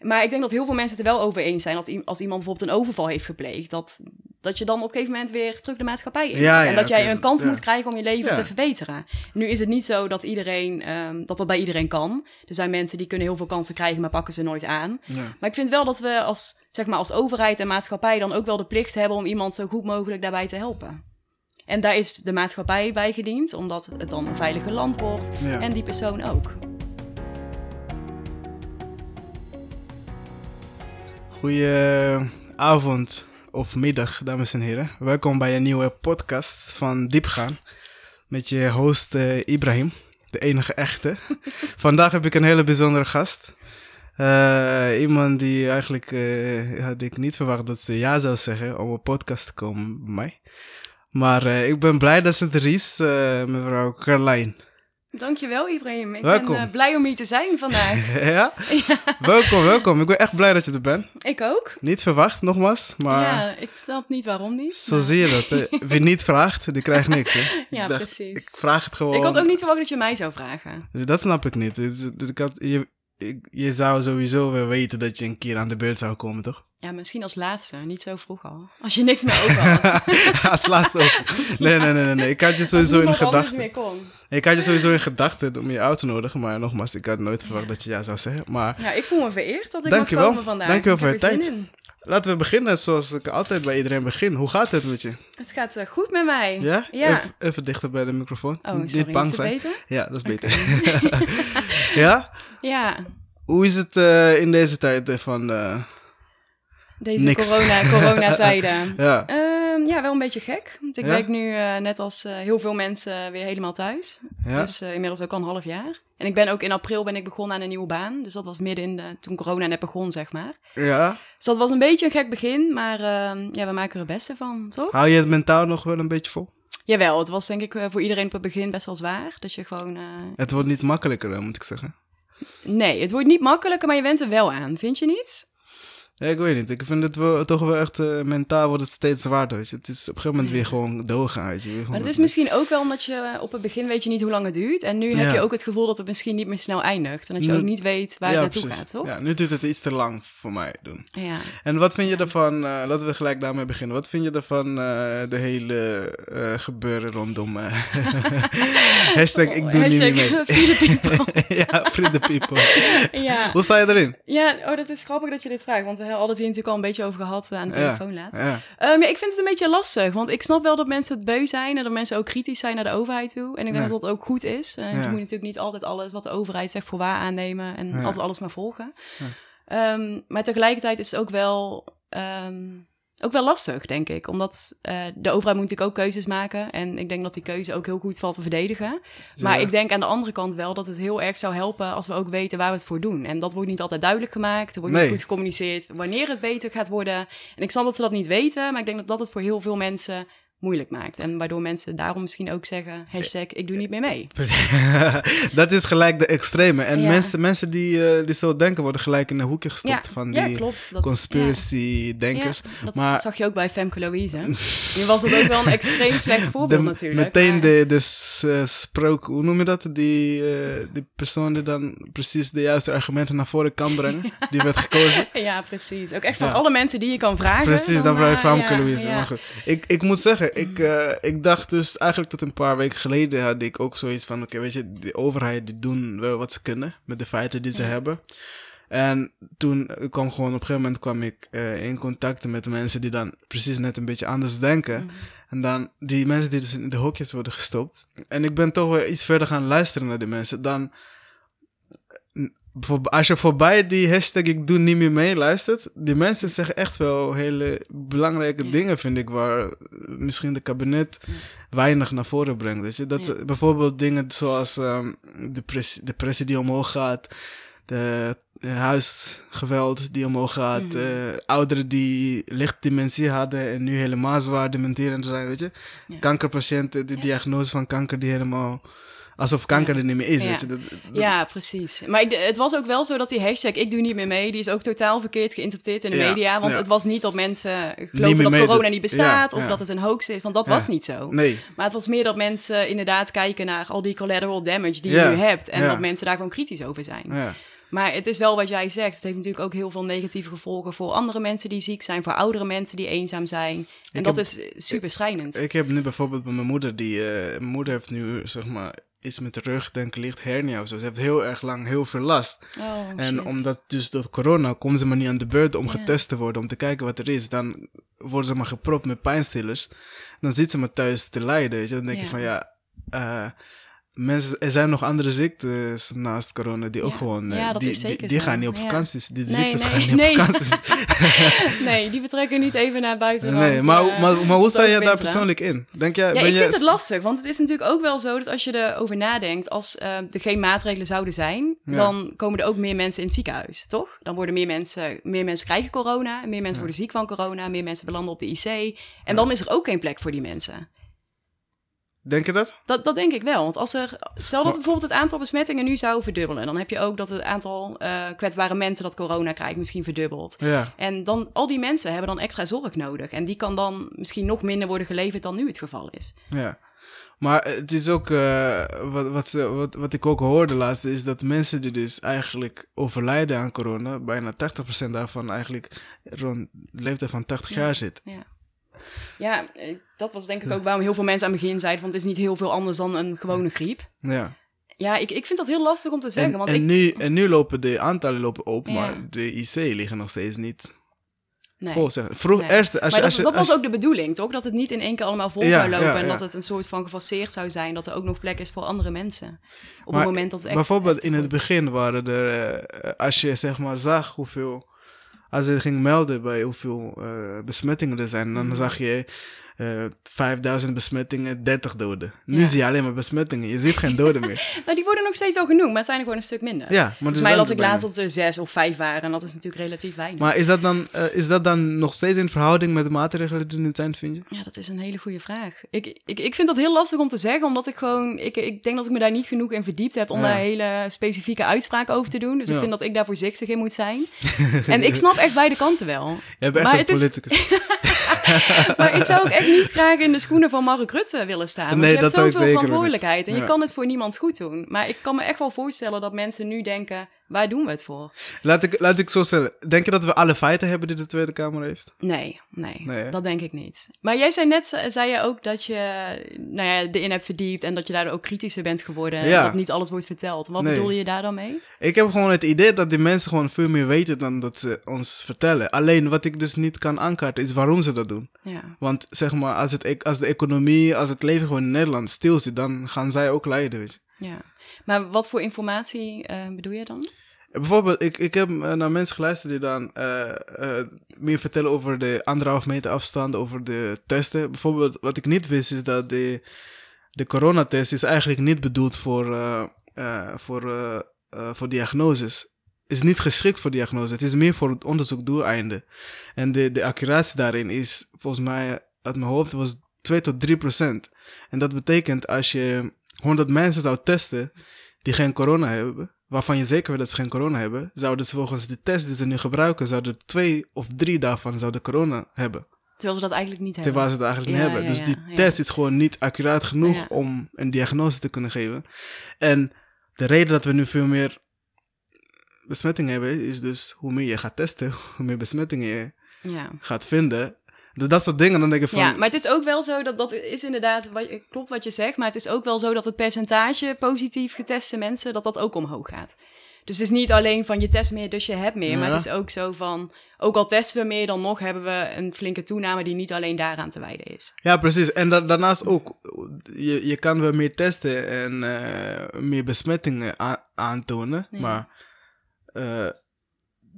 Maar ik denk dat heel veel mensen het er wel over eens zijn dat als iemand bijvoorbeeld een overval heeft gepleegd, dat, dat je dan op een gegeven moment weer terug de maatschappij in. Ja, ja, en dat jij een kans ja. moet krijgen om je leven te verbeteren. Nu is het niet zo dat iedereen, ehm, dat dat bij iedereen kan. Er zijn mensen die kunnen heel veel kansen krijgen, maar pakken ze nooit aan. Maar ik vind wel dat we als, zeg maar, als overheid en maatschappij dan ook wel de plicht hebben om iemand zo goed mogelijk daarbij te helpen. En daar is de maatschappij bij gediend, omdat het dan een veiliger land wordt. En die persoon ook. Goedenavond of middag, dames en heren. Welkom bij een nieuwe podcast van Diepgaan. Met je host eh, Ibrahim, de enige echte. Vandaag heb ik een hele bijzondere gast. Eh, iemand die eigenlijk eh, had ik niet verwacht dat ze ja zou zeggen om op podcast te komen bij mij. Maar ik ben blij dat ze er is, mevrouw Carlijn. Dankjewel Ibrahim. Ik Welkom. ben eh, blij om hier te zijn vandaag. ja? Welkom, welkom. Ik ben echt blij dat je er bent. ik ook. Niet verwacht, nogmaals, maar... Ja, ik snap niet waarom niet. Zo maar- zie je dat. Hè? Wie niet vraagt, die krijgt niks. Hè? Ja, Ik dacht, precies. Ik vraag het gewoon. Ik had ook niet verwacht dat je mij zou vragen. Dus dat snap ik niet. Ik had, je, je zou sowieso wel weten dat je een keer aan de beurt zou komen, toch? Ja, misschien als laatste, niet zo vroeg al. Als je niks meer over had. Als laatste. Nee, nee, nee, nee. Ik had je sowieso in gedachten. Ik had je sowieso in gedachten om je uit te nodigen. Maar nogmaals, ik had nooit verwacht dat je ja zou zeggen. Maar Ja, ik voel me vereerd dat ik Dankjewel. mag komen vandaag. Dankjewel Ik voor heb je tijd. laten we beginnen zoals ik altijd bij iedereen begin. Hoe gaat het met je? Het gaat eh, goed met mij. Ja? Ja. Even, even dichter bij de microfoon. Oh, Niet sorry. bang is het zijn. beter? Ja, dat is beter. ja? Ja, Hoe is het eh, in deze tijd van... eh, deze Niks. corona, coronatijden. ja. Ehm, ja, wel een beetje gek. Want ik Ja? werk nu eh, net als eh, heel veel mensen weer helemaal thuis. Ja? Dus eh, inmiddels ook al een half jaar. En ik ben ook in april ben ik begonnen aan een nieuwe baan. Dus dat was midden in de, toen corona net begon, zeg maar. ja. Dus dat was een beetje een gek begin, maar ehm, ja, we maken er het beste van, toch? Hou je het mentaal nog wel een beetje vol? Jawel, het was denk ik voor iedereen op het begin best wel zwaar. Dat je gewoon... Het wordt niet makkelijker, moet ik zeggen. Nee, het wordt niet makkelijker, maar je went er wel aan, vind je niet? Ja, ik weet niet. Ik vind het wel, toch wel echt... eh, mentaal wordt het steeds zwaarder, weet je. Het is op een gegeven moment weer gewoon doorgaan, weet je. Weer Maar het is misschien ook wel omdat je eh, op het begin weet je niet hoe lang het duurt. En nu Ja. heb je ook het gevoel dat het misschien niet meer snel eindigt. En dat je Nu- ook niet weet waar het ja, naartoe precies. gaat, toch? Ja, nu duurt het iets te lang voor mij doen. Ja. En wat vind je ervan, eh, laten we gelijk daarmee beginnen. Wat vind je ervan de hele gebeuren rondom... hashtag ik doe niet meer mee. Hashtag the people. ja, free the people. ja. Hoe sta je erin? ja, oh, dat is grappig dat je dit vraagt. Want we hadden het hier natuurlijk al een beetje over gehad eh, aan de telefoon laat. Ja, ja, ik vind het een beetje lastig, want ik snap wel dat mensen het beu zijn en dat mensen ook kritisch zijn naar de overheid toe. En ik denk dat dat ook goed is. Eh. Je moet natuurlijk niet altijd alles wat de overheid zegt voor waar aannemen en altijd alles maar volgen. Ehm, maar tegelijkertijd is het ook wel, ehm, ook wel lastig, denk ik. Omdat eh, de overheid moet natuurlijk ook keuzes maken. En ik denk dat die keuze ook heel goed valt te verdedigen. Maar Ja. ik denk aan de andere kant wel dat het heel erg zou helpen als we ook weten waar we het voor doen. En dat wordt niet altijd duidelijk gemaakt. Er wordt Nee. niet goed gecommuniceerd wanneer het beter gaat worden. En ik snap dat ze dat niet weten, maar ik denk dat dat het voor heel veel mensen moeilijk maakt. En waardoor mensen daarom misschien ook zeggen, hashtag ik doe niet meer mee. dat is gelijk de extreme. En Ja. mensen, mensen die, eh, die zo denken worden gelijk in een hoekje gestopt Ja, van ja, die klopt. Dat- conspiracy-denkers. Ja, dat Maar- zag je ook bij Femke Louise. Nu was het ook wel een extreem slecht voorbeeld De- natuurlijk. Meteen maar- de, de eh, sprook, hoe noem je dat? Die, eh, die persoon die dan precies de juiste argumenten naar voren kan brengen. Die werd gekozen. Ja, precies. Ook echt van alle mensen die je kan vragen. Precies, dan vraag je eh, Famke ja, Louise. Maar goed, ik, ik moet zeggen, ik, eh, ik dacht dus eigenlijk tot een paar weken geleden had ik ook zoiets van, oké, weet je, de overheid die doen wel wat ze kunnen met de feiten die ze hebben. En toen kwam gewoon op een gegeven moment kwam ik eh, in contact met mensen die dan precies net een beetje anders denken. Mhm. En dan die mensen die dus in de hokjes worden gestopt. En ik ben toch wel iets verder gaan luisteren naar die mensen. Dan, voor- als je voorbij die hashtag ik doe niet meer mee luistert, die mensen zeggen echt wel hele belangrijke dingen, vind ik, waar misschien de kabinet weinig naar voren brengt. Weet je? Dat bijvoorbeeld dingen zoals ehm, de, pres de pressie die omhoog gaat, de huisgeweld die omhoog gaat, eh, ouderen die licht dementie hadden en nu helemaal zwaar dementerend zijn, weet je? Kankerpatiënten, de diagnose van kanker die helemaal, alsof kanker er niet meer is, Ja. weet je? Dat, dat- Ja, precies. Maar ik- het was ook wel zo dat die hashtag ik doe niet meer mee, die is ook totaal verkeerd geïnterpreteerd in de Ja, media. Want ja. het was niet dat mensen geloven dat corona niet bestaat of dat het een hoax is, want dat was niet zo. Nee, Maar het was meer dat mensen inderdaad kijken naar al die collateral damage die je nu hebt. En dat mensen daar gewoon kritisch over zijn. ja. Maar het is wel wat jij zegt. Het heeft natuurlijk ook heel veel negatieve gevolgen voor andere mensen die ziek zijn, voor oudere mensen die eenzaam zijn. En Ik dat heb- is super schrijnend. Ik heb nu bijvoorbeeld bij mijn moeder, die, eh, mijn moeder heeft nu, zeg maar, iets met rug, denk ik, licht hernia of zo. Ze heeft heel erg lang heel veel last. oh, En shit. omdat dus door corona komen ze maar niet aan de beurt om getest te worden, om te kijken wat er is. Dan worden ze maar gepropt met pijnstillers. Dan zit ze maar thuis te lijden. Weet je? Dan denk je van ja, eh, mensen, er zijn nog andere ziektes naast corona die ook gewoon, eh, Ja, dat die, is zeker die, gaan niet op vakanties. Die Nee, ziektes nee, gaan niet nee. op vakanties. nee, die betrekken niet even naar buiten. nee, maar, maar, maar hoe sta je daar persoonlijk in? Denk jij, Ja, ik je, vind het lastig, want het is natuurlijk ook wel zo dat als je erover nadenkt, als eh, er geen maatregelen zouden zijn, Ja. dan komen er ook meer mensen in het ziekenhuis, toch? Dan worden meer mensen, meer mensen krijgen corona, meer mensen worden ziek van corona, meer mensen belanden op de IC. En dan is er ook geen plek voor die mensen. Denk je dat? Dat, dat denk ik wel. Want als er, stel dat bijvoorbeeld het aantal besmettingen nu zou verdubbelen, dan heb je ook dat het aantal eh, kwetsbare mensen dat corona krijgt misschien verdubbelt. Ja. En dan, al die mensen hebben dan extra zorg nodig. En die kan dan misschien nog minder worden geleverd dan nu het geval is. Ja. Maar het is ook, eh, wat, wat, ze, wat, wat ik ook hoorde laatst, is dat mensen die dus eigenlijk overlijden aan corona, bijna 80% daarvan eigenlijk rond de leeftijd van 80 jaar zit. Ja. Ja, eh, dat was denk ik ook waarom heel veel mensen aan het begin zeiden van het is niet heel veel anders dan een gewone griep. Ja. Ja, ik, ik vind dat heel lastig om te zeggen. En, want en, ik, nu, en nu lopen de aantallen lopen op, Ja. maar de IC liggen nog steeds niet nee. vol. Zeg. Vroeg, Nee. eerst, als je, dat, als je, dat als was ook de bedoeling, toch? Dat het niet in één keer allemaal vol Ja, zou lopen. ja, En dat het een soort van gefaseerd zou zijn. Dat er ook nog plek is voor andere mensen. Op Maar het moment dat het echt... bijvoorbeeld echt in het begin waren er, eh, als je zeg maar zag hoeveel, als je ging melden bij hoeveel eh, besmettingen er zijn, dan Mhm. zag je eh 5000 besmettingen, 30 doden. Nu Ja. zie je alleen maar besmettingen, je ziet geen doden meer. Nou, die worden nog steeds wel genoemd, maar het zijn er gewoon een stuk minder. Ja, maar mij las er ik laatst dat er zes of vijf waren. En dat is natuurlijk relatief weinig. Maar is dat, dan, eh, is dat dan nog steeds in verhouding met de maatregelen die er nu zijn, vind je? Ja, dat is een hele goede vraag. Ik, ik, ik vind dat heel lastig om te zeggen, omdat ik gewoon... Ik, ik denk dat ik me daar niet genoeg in verdiept heb om Ja. daar hele specifieke uitspraken over te doen. Dus Ja. ik vind dat ik daar voorzichtig in moet zijn. en ik snap echt beide kanten wel. Je bent echt Maar een is- politicus. Maar ik zou ook echt niet graag in de schoenen van Mark Rutte willen staan. Want Nee, je hebt dat zoveel verantwoordelijkheid en je kan het voor niemand goed doen. Maar ik kan me echt wel voorstellen dat mensen nu denken, waar doen we het voor? laat, ik, laat ik zo stellen. Denk je dat we alle feiten hebben die de Tweede Kamer heeft? Nee, nee, dat denk ik niet. Maar jij zei net, eh, zei je ook dat je nou ja, erin hebt verdiept en dat je daardoor ook kritischer bent geworden. En dat niet alles wordt verteld. Wat Nee. bedoel je daar dan mee? Ik heb gewoon het idee dat die mensen gewoon veel meer weten dan dat ze ons vertellen. Alleen wat ik dus niet kan aankaarten is waarom ze dat doen. Ja, Want zeg maar, als, het, e- als de economie, als het leven gewoon in Nederland stil zit, dan gaan zij ook lijden. Weet je. ja. Maar wat voor informatie eh, bedoel je dan? Bijvoorbeeld, ik, ik heb eh, naar mensen geluisterd die dan eh, meer vertellen over de anderhalf meter afstand, over de testen. Bijvoorbeeld, wat ik niet wist is dat de, de coronatest is eigenlijk niet bedoeld voor, voor, voor diagnoses. Is niet geschikt voor diagnose. Het is meer voor het onderzoekdoeleinden. En de, de accuratie daarin is volgens mij uit mijn hoofd was 2 tot 3 procent. En dat betekent als je 100 mensen zou testen die geen corona hebben, waarvan je zeker weet dat ze geen corona hebben, zouden ze volgens de test die ze nu gebruiken, zouden twee of drie daarvan zouden corona hebben. Terwijl ze dat eigenlijk niet hebben. Terwijl ze het eigenlijk Ja, niet hebben. ja, dus die test is gewoon niet accuraat genoeg om een diagnose te kunnen geven. En de reden dat we nu veel meer besmettingen hebben, is dus hoe meer je gaat testen, hoe meer besmettingen je Ja. gaat vinden. Dus dat soort dingen, dan denk ik van... Ja, maar het is ook wel zo dat dat is inderdaad, wat, klopt wat je zegt, maar het is ook wel zo dat het percentage positief geteste mensen, dat dat ook omhoog gaat. Dus het is niet alleen van je test meer, dus je hebt meer, maar het is ook zo van, ook al testen we meer, dan nog hebben we een flinke toename die niet alleen daaraan te wijden is. Ja, precies. En da- daarnaast ook, je, je kan wel meer testen en eh, meer besmettingen aantonen. Ja. Maar eh,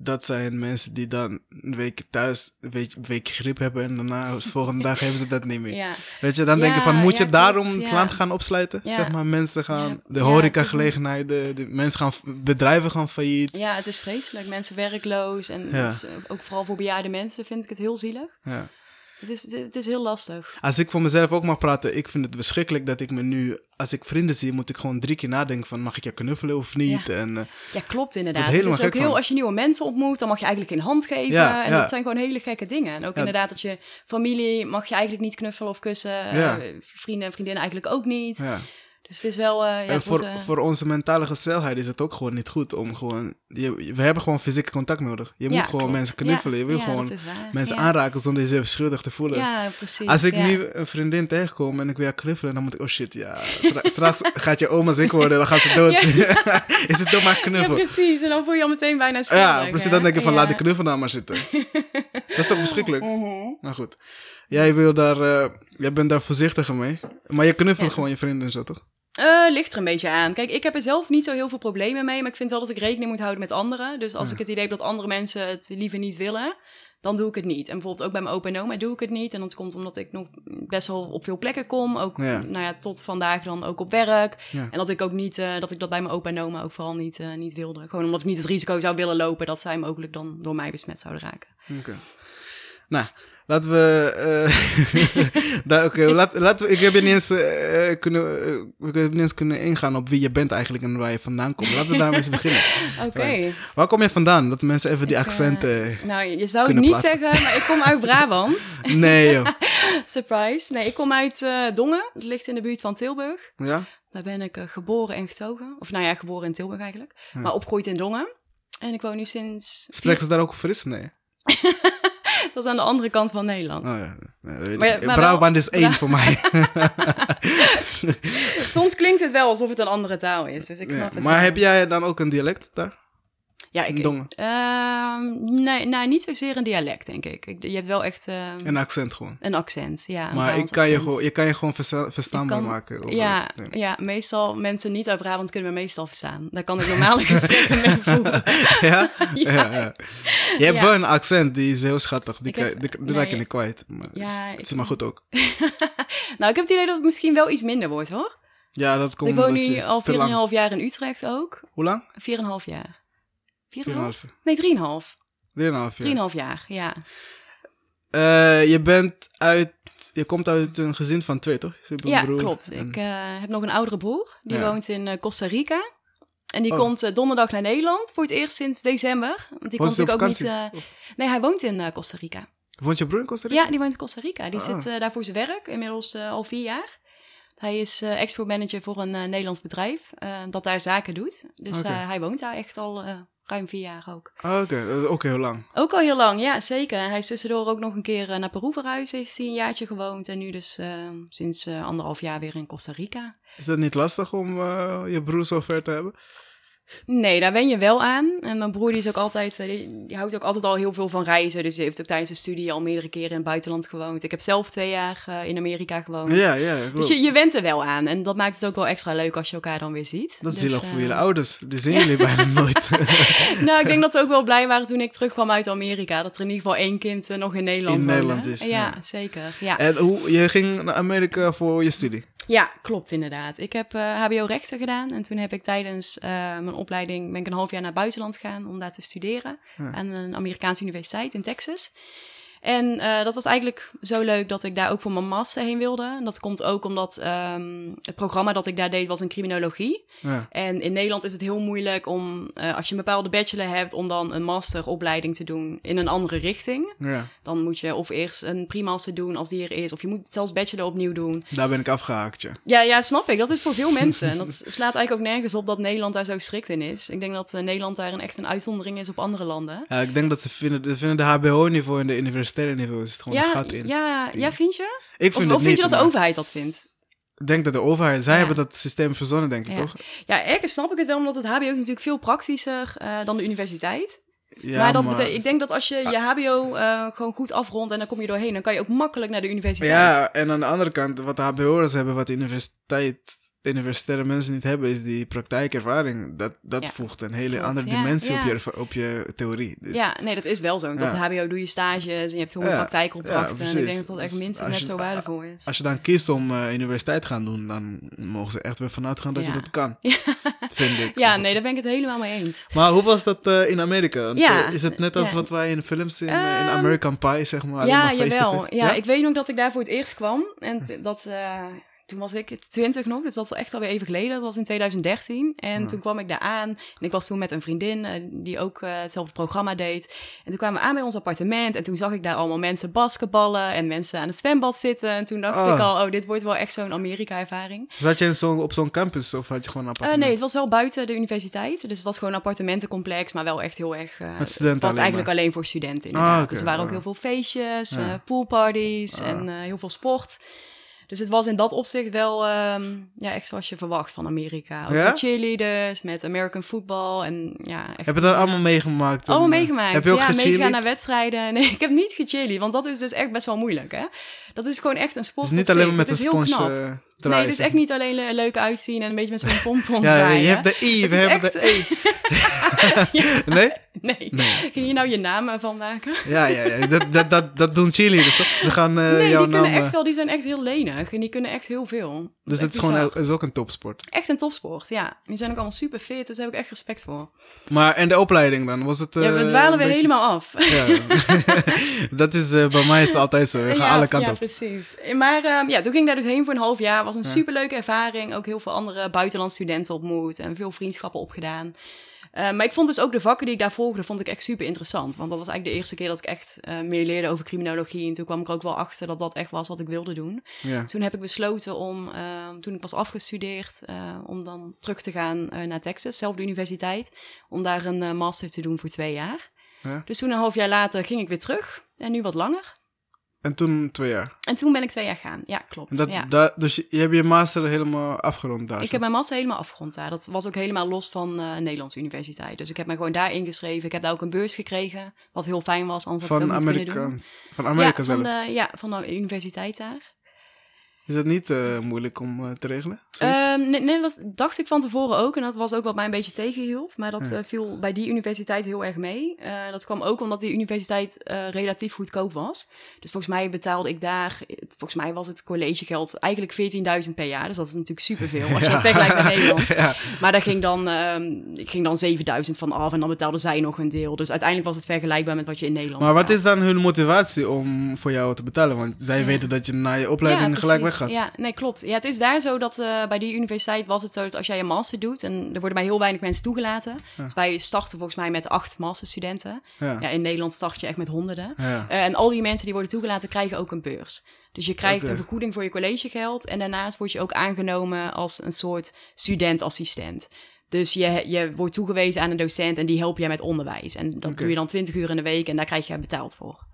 dat zijn mensen die dan een week thuis een week, een week griep hebben en daarna de volgende dag hebben ze dat niet meer. Ja, Weet je, dan denk je van, moet je ja, daarom het land gaan opsluiten? Zeg maar, mensen gaan, de horecagelegenheden, de mensen gaan, bedrijven gaan failliet. ja, het is vreselijk. Mensen werkloos en is, eh, ook vooral voor bejaarde mensen vind ik het heel zielig. Ja. Het is, het is heel lastig. Als ik voor mezelf ook mag praten, ik vind het verschrikkelijk dat ik me nu, als ik vrienden zie, moet ik gewoon drie keer nadenken van, mag ik je knuffelen of niet? Ja. En, eh, Ja, klopt inderdaad. Het is ook heel, van. als je nieuwe mensen ontmoet, dan mag je eigenlijk geen hand geven. Ja, en ja. dat zijn gewoon hele gekke dingen. En ook Ja. inderdaad dat je familie mag je eigenlijk niet knuffelen of kussen. Ja. Eh, vrienden en vriendinnen eigenlijk ook niet. Ja. Dus het is wel... eh, ja, en het voor, eh, voor onze mentale gezelligheid is het ook gewoon niet goed om gewoon... Je, we hebben gewoon fysiek contact nodig. Je ja, moet gewoon klopt. mensen knuffelen. Ja, je wil ja, gewoon mensen ja. aanraken zonder jezelf schuldig te voelen. Ja, precies. Als ik ja. nu een vriendin tegenkom en ik wil haar knuffelen, dan moet ik, oh shit, ja. stra- Straks gaat je oma ziek worden, dan gaat ze dood. is het toch maar Ja, knuffel? precies. En dan voel je al meteen bijna schuldig. Ja, precies. hè? Dan denk je van, ja. laat die knuffel nou maar zitten. dat is toch verschrikkelijk? Mhm. Nou goed. Jij, wil daar, eh, jij bent daar voorzichtiger mee. Maar je knuffelt Ja. gewoon je vrienden en zo, toch? Eh, ligt er een beetje aan. Kijk, ik heb er zelf niet zo heel veel problemen mee, maar ik vind wel dat ik rekening moet houden met anderen. Dus als Ja. ik het idee heb dat andere mensen het liever niet willen, dan doe ik het niet. En bijvoorbeeld ook bij mijn opa en oma doe ik het niet. En dat komt omdat ik nog best wel op veel plekken kom. Ook, Ja. nou ja, tot vandaag dan ook op werk. Ja. En dat ik ook niet, eh, dat ik dat bij mijn opa en oma ook vooral niet, eh, niet wilde. Gewoon omdat ik niet het risico zou willen lopen dat zij mogelijk dan door mij besmet zouden raken. Oké. Nou, laten we. daar- Oké, laat, laten we. Ik heb niet eens, eh, kunnen, eh, niet eens kunnen ingaan op wie je bent eigenlijk en waar je vandaan komt. Laten we daarmee eens beginnen. Oké. Waar kom je vandaan? Dat mensen even die Ik, accenten. Nou, je zou het kunnen niet plaatsen. zeggen, maar ik kom uit Brabant. Nee, joh. Surprise. Nee, ik kom uit Dongen. Dat ligt in de buurt van Tilburg. Ja? Daar ben ik geboren en getogen. Of nou ja, geboren in Tilburg eigenlijk. Ja. Maar opgegroeid in Dongen. En ik woon nu sinds... Spreken ze daar ook fris? Nee. Dat is aan de andere kant van Nederland. Oh ja. Nee, Maar- Brabant is één Bra- voor mij. Soms klinkt het wel alsof het een andere taal is. Dus ik Ja, snap het Maar wel. heb jij dan ook een dialect daar? Ja, ik... Dongen? Ehm, nee, nou, niet zozeer een dialect, denk ik. ik je hebt wel echt ehm, Een accent gewoon. een accent. Ja, Maar ik kan je, gewoon, je kan je gewoon versta- verstaanbaar kan- maken. Ja, nee. ja, meestal mensen niet uit Brabant kunnen me meestal verstaan. Daar kan ik normale gesprekken mee voeren. Ja? Ja. ja. ja. Je hebt Ja. wel een accent die is heel schattig. Die, Ik kan, heb- die, die nee. raak je niet kwijt. Maar Ja, het is- het is ik- maar goed ook. Nou, ik heb het idee dat het misschien wel iets minder wordt, hoor. Ja, dat komt ik woon nu al te lang- 4,5 jaar in Utrecht ook. Hoe lang? 4,5 jaar. 4,5? 4,5. Nee, 3,5. 3,5 jaar. 3,5 jaar, ja. Eh, je bent uit... Je komt uit een gezin van twee, toch? Ja, broer klopt. en- Ik eh, heb nog een oudere broer. Die Ja. woont in eh, Costa Rica. En die Oh. komt donderdag naar Nederland voor het eerst sinds december. Want die op natuurlijk ook niet... Nee, hij woont in Costa Rica. Woont je broer in Costa Rica? Ja, die woont in Costa Rica. Die Ah. zit daar voor zijn werk, inmiddels al vier jaar. Hij is eh export manager voor een Nederlands bedrijf dat daar zaken doet. Dus hij woont daar echt al ruim vier jaar ook. Ah, Oké, dat is ook heel lang. Ook al heel lang, ja zeker. Hij is tussendoor ook nog een keer eh, naar Peru verhuisd, heeft hij een jaartje gewoond. En nu dus eh, sinds eh, anderhalf jaar weer in Costa Rica. Is dat niet lastig om eh, je broer zo ver te hebben? Nee, daar wen je wel aan. En mijn broer die is ook altijd, eh, die, die houdt ook altijd al heel veel van reizen. Dus die heeft ook tijdens de studie al meerdere keren in het buitenland gewoond. Ik heb zelf twee jaar eh, in Amerika gewoond. Ja, ja, klopt. Dus je, je went er wel aan. En dat maakt het ook wel extra leuk als je elkaar dan weer ziet. Dat is Dus, zielig voor eh, jullie ouders. Die zien jullie bijna nooit. Nou, ik denk dat ze ook wel blij waren toen ik terugkwam uit Amerika. Dat er in ieder geval één kind nog in Nederland In woonde. Nederland is, Ja, ja. zeker. Ja. en hoe, je ging naar Amerika voor je studie? Ja, klopt inderdaad. Ik heb eh, HBO rechten gedaan. En toen heb ik tijdens eh, mijn opleiding... ben ik een half jaar naar het buitenland gegaan om daar te studeren. Ja. Aan een Amerikaanse universiteit in Texas. En eh, dat was eigenlijk zo leuk dat ik daar ook voor mijn master heen wilde. En dat komt ook omdat ehm, het programma dat ik daar deed was een criminologie. Ja. En in Nederland is het heel moeilijk om, eh, als je een bepaalde bachelor hebt, om dan een masteropleiding te doen in een andere richting. ja, Dan moet je of eerst een pre-master doen als die er is, of je moet zelfs bachelor opnieuw doen. daar ben ik afgehaakt, ja. Ja, ja, snap ik. Dat is voor veel mensen. En dat slaat eigenlijk ook nergens op dat Nederland daar zo strikt in is. Ik denk dat eh, Nederland daar een, echt een uitzondering is op andere landen. Ja, ik denk dat ze vinden, vinden de HBO-niveau en de universitaire niveau is gewoon een Ja, gat in. ja, ja, vind je? ik Of, vind of het vind je dat de maar overheid dat vindt? Ik denk dat de overheid, zij Ja. hebben dat systeem verzonnen, denk ik, Ja. toch? Ja, ergens snap ik het wel, omdat het HBO is natuurlijk veel praktischer eh, dan de universiteit. Ja, maar bete- ik denk dat als je je HBO eh, gewoon goed afrondt en dan kom je doorheen, dan kan je ook makkelijk naar de universiteit. Ja, en aan de andere kant, wat de HBO'ers hebben, wat de universiteit, universitaire mensen niet hebben, is die praktijkervaring. Dat, dat Ja, voegt een hele andere Ja, dimensie ja. Op, je, op je theorie. Dus, Ja, nee, dat is wel zo. Op de HBO doe je stages en je hebt veel meer en ik denk dat dat echt Dus minstens net zo waardevol is. Als je dan kiest om eh, universiteit te gaan doen, dan mogen ze echt weer vanuit gaan dat je dat kan. Vind ik. Ja, nee, daar ben ik het helemaal mee eens. Maar hoe was dat eh, in Amerika? Want, eh, is het net als wat wij in films zien, eh, in Ehm, American Pie, zeg maar? ja, jawel. Ja, ik weet nog dat ik daar voor het eerst kwam. En dat, toen was ik 20 nog, dus dat is echt alweer even geleden. Dat was in 2013. En toen kwam ik daar aan. En ik was toen met een vriendin eh, die ook eh, hetzelfde programma deed. En toen kwamen we aan bij ons appartement. En toen zag ik daar allemaal mensen basketballen en mensen aan het zwembad zitten. En toen dacht Ah. ik al, oh, dit wordt wel echt zo'n Amerika-ervaring. Zat je in zo'n op zo'n campus of had je gewoon een Eh, appartement? nee, het was wel buiten de universiteit. Dus het was gewoon een appartementencomplex, maar wel echt heel erg... Het was alleen eigenlijk maar. alleen voor studenten inderdaad. Ah, oké, dus er waren ook ah. heel veel feestjes, Ja. poolparties en heel veel sport. Dus het was in dat opzicht wel ehm, ja, echt zoals je verwacht van Amerika. Ook Ja? met cheerleaders, met American football en ja, echt... Heb je dat allemaal meegemaakt? allemaal En, eh, meegemaakt. Heb je ook ja, meegegaan naar wedstrijden. Nee, ik heb niet gecheerlead, want dat is dus echt best wel moeilijk, hè. Dat is gewoon echt een sport Het is niet alleen maar met een spons eh, Nee, het is echt niet alleen le- leuk uitzien en een beetje met zo'n pompons Ja, draaien. je hebt de I, we hebben de E. Nee? Nee. Nee. Ging je nou je naam ervan maken? Ja, ja, ja. Dat, dat, dat, dat doen cheerleaders toch? Ze gaan eh, Nee, jouw die naam... kunnen echt eh, wel, die zijn echt heel lenig en die kunnen echt heel veel. Dus het is gewoon is ook een topsport. echt een topsport, ja. Die zijn ook allemaal super fit, dus daar heb ik echt respect voor. Maar en de opleiding dan? Was het... ja, we eh, dwalen weer beetje- helemaal af. Ja. dat is bij mij is het altijd zo. We gaan ja, alle kanten ja, op. precies. Maar ehm, ja, toen ging ik daar dus heen voor een half jaar. Was een superleuke ervaring. Ook heel veel andere buitenlandse studenten ontmoet en veel vriendschappen opgedaan. Eh, maar ik vond dus ook de vakken die ik daar volgde, vond ik echt super interessant. Want dat was eigenlijk de eerste keer dat ik echt eh, meer leerde over criminologie. En toen kwam ik er ook wel achter dat dat echt was wat ik wilde doen. Ja. Toen heb ik besloten om, ehm, toen ik was afgestudeerd, eh, om dan terug te gaan naar Texas, zelfde universiteit. Om daar een master te doen voor twee jaar. Ja. Dus toen een half jaar later ging ik weer terug. En nu wat langer. En toen twee jaar. En toen ben ik twee jaar gaan. Ja, klopt. En dat, ja. daar, dus je, je hebt je master helemaal afgerond daar. Ik zo. heb mijn master helemaal afgerond daar. Dat was ook helemaal los van een Nederlandse universiteit. Dus ik heb me gewoon daar ingeschreven. Ik heb daar ook een beurs gekregen, wat heel fijn was, anders had ik van het ook niet. Amerikaans. Van Amerika ja, zelf. van de, ja, van de universiteit daar. Is dat niet eh, moeilijk om eh, te regelen? Ehm, nee, nee, dat dacht ik van tevoren ook. En dat was ook wat mij een beetje tegenhield. Maar dat eh, viel bij die universiteit heel erg mee. Dat kwam ook omdat die universiteit relatief goedkoop was. Dus volgens mij betaalde ik daar... het- Volgens mij was het collegegeld eigenlijk 14.000 per jaar. Dus dat is natuurlijk superveel als je Ja. het vergelijkt met Nederland. ja. Maar daar ging dan, ehm, ik ging dan 7000 van af en dan betaalde zij nog een deel. Dus uiteindelijk was het vergelijkbaar met wat je in Nederland Maar wat is dan hun motivatie om voor jou te betalen? Want zij weten dat je na je opleiding gelijk precies. Ja, nee, klopt. Ja, het is daar zo dat eh, bij die universiteit was het zo dat als jij een master doet, en er worden maar heel weinig mensen toegelaten. Dus wij starten volgens mij met acht masterstudenten. Ja. Ja, in Nederland start je echt met honderden. Ja. Eh, en al die mensen die worden toegelaten krijgen ook een beurs. Dus je krijgt een vergoeding voor je collegegeld. En daarnaast word je ook aangenomen als een soort studentassistent. Dus je, je wordt toegewezen aan een docent en die help je met onderwijs. En dat doe je dan 20 uur in de week en daar krijg je betaald voor.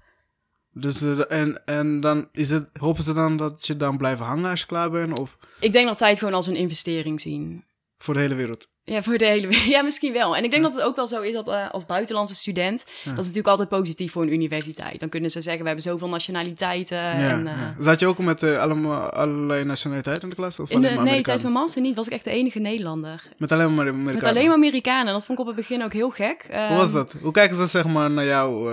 Dus, eh, en, en dan is het, hopen ze dan dat je dan blijft hangen als je klaar bent? Of Ik denk dat zij het gewoon als een investering zien. voor de hele wereld? Ja, voor de hele wereld. Ja, misschien wel. En ik denk dat het ook wel zo is dat eh, als buitenlandse student, dat is natuurlijk altijd positief voor een universiteit. Dan kunnen ze zeggen, we hebben zoveel nationaliteiten. ja, en, eh, ja. Zat je ook met eh, allemaal, allerlei nationaliteiten in de klas? Of in de, nee, tijdens mijn master niet. Was ik echt de enige Nederlander. Met alleen maar Amerikanen? Met alleen maar Amerikanen. Dat vond ik op het begin ook heel gek. Hoe was Ehm, dat? Hoe kijken ze zeg maar naar jou,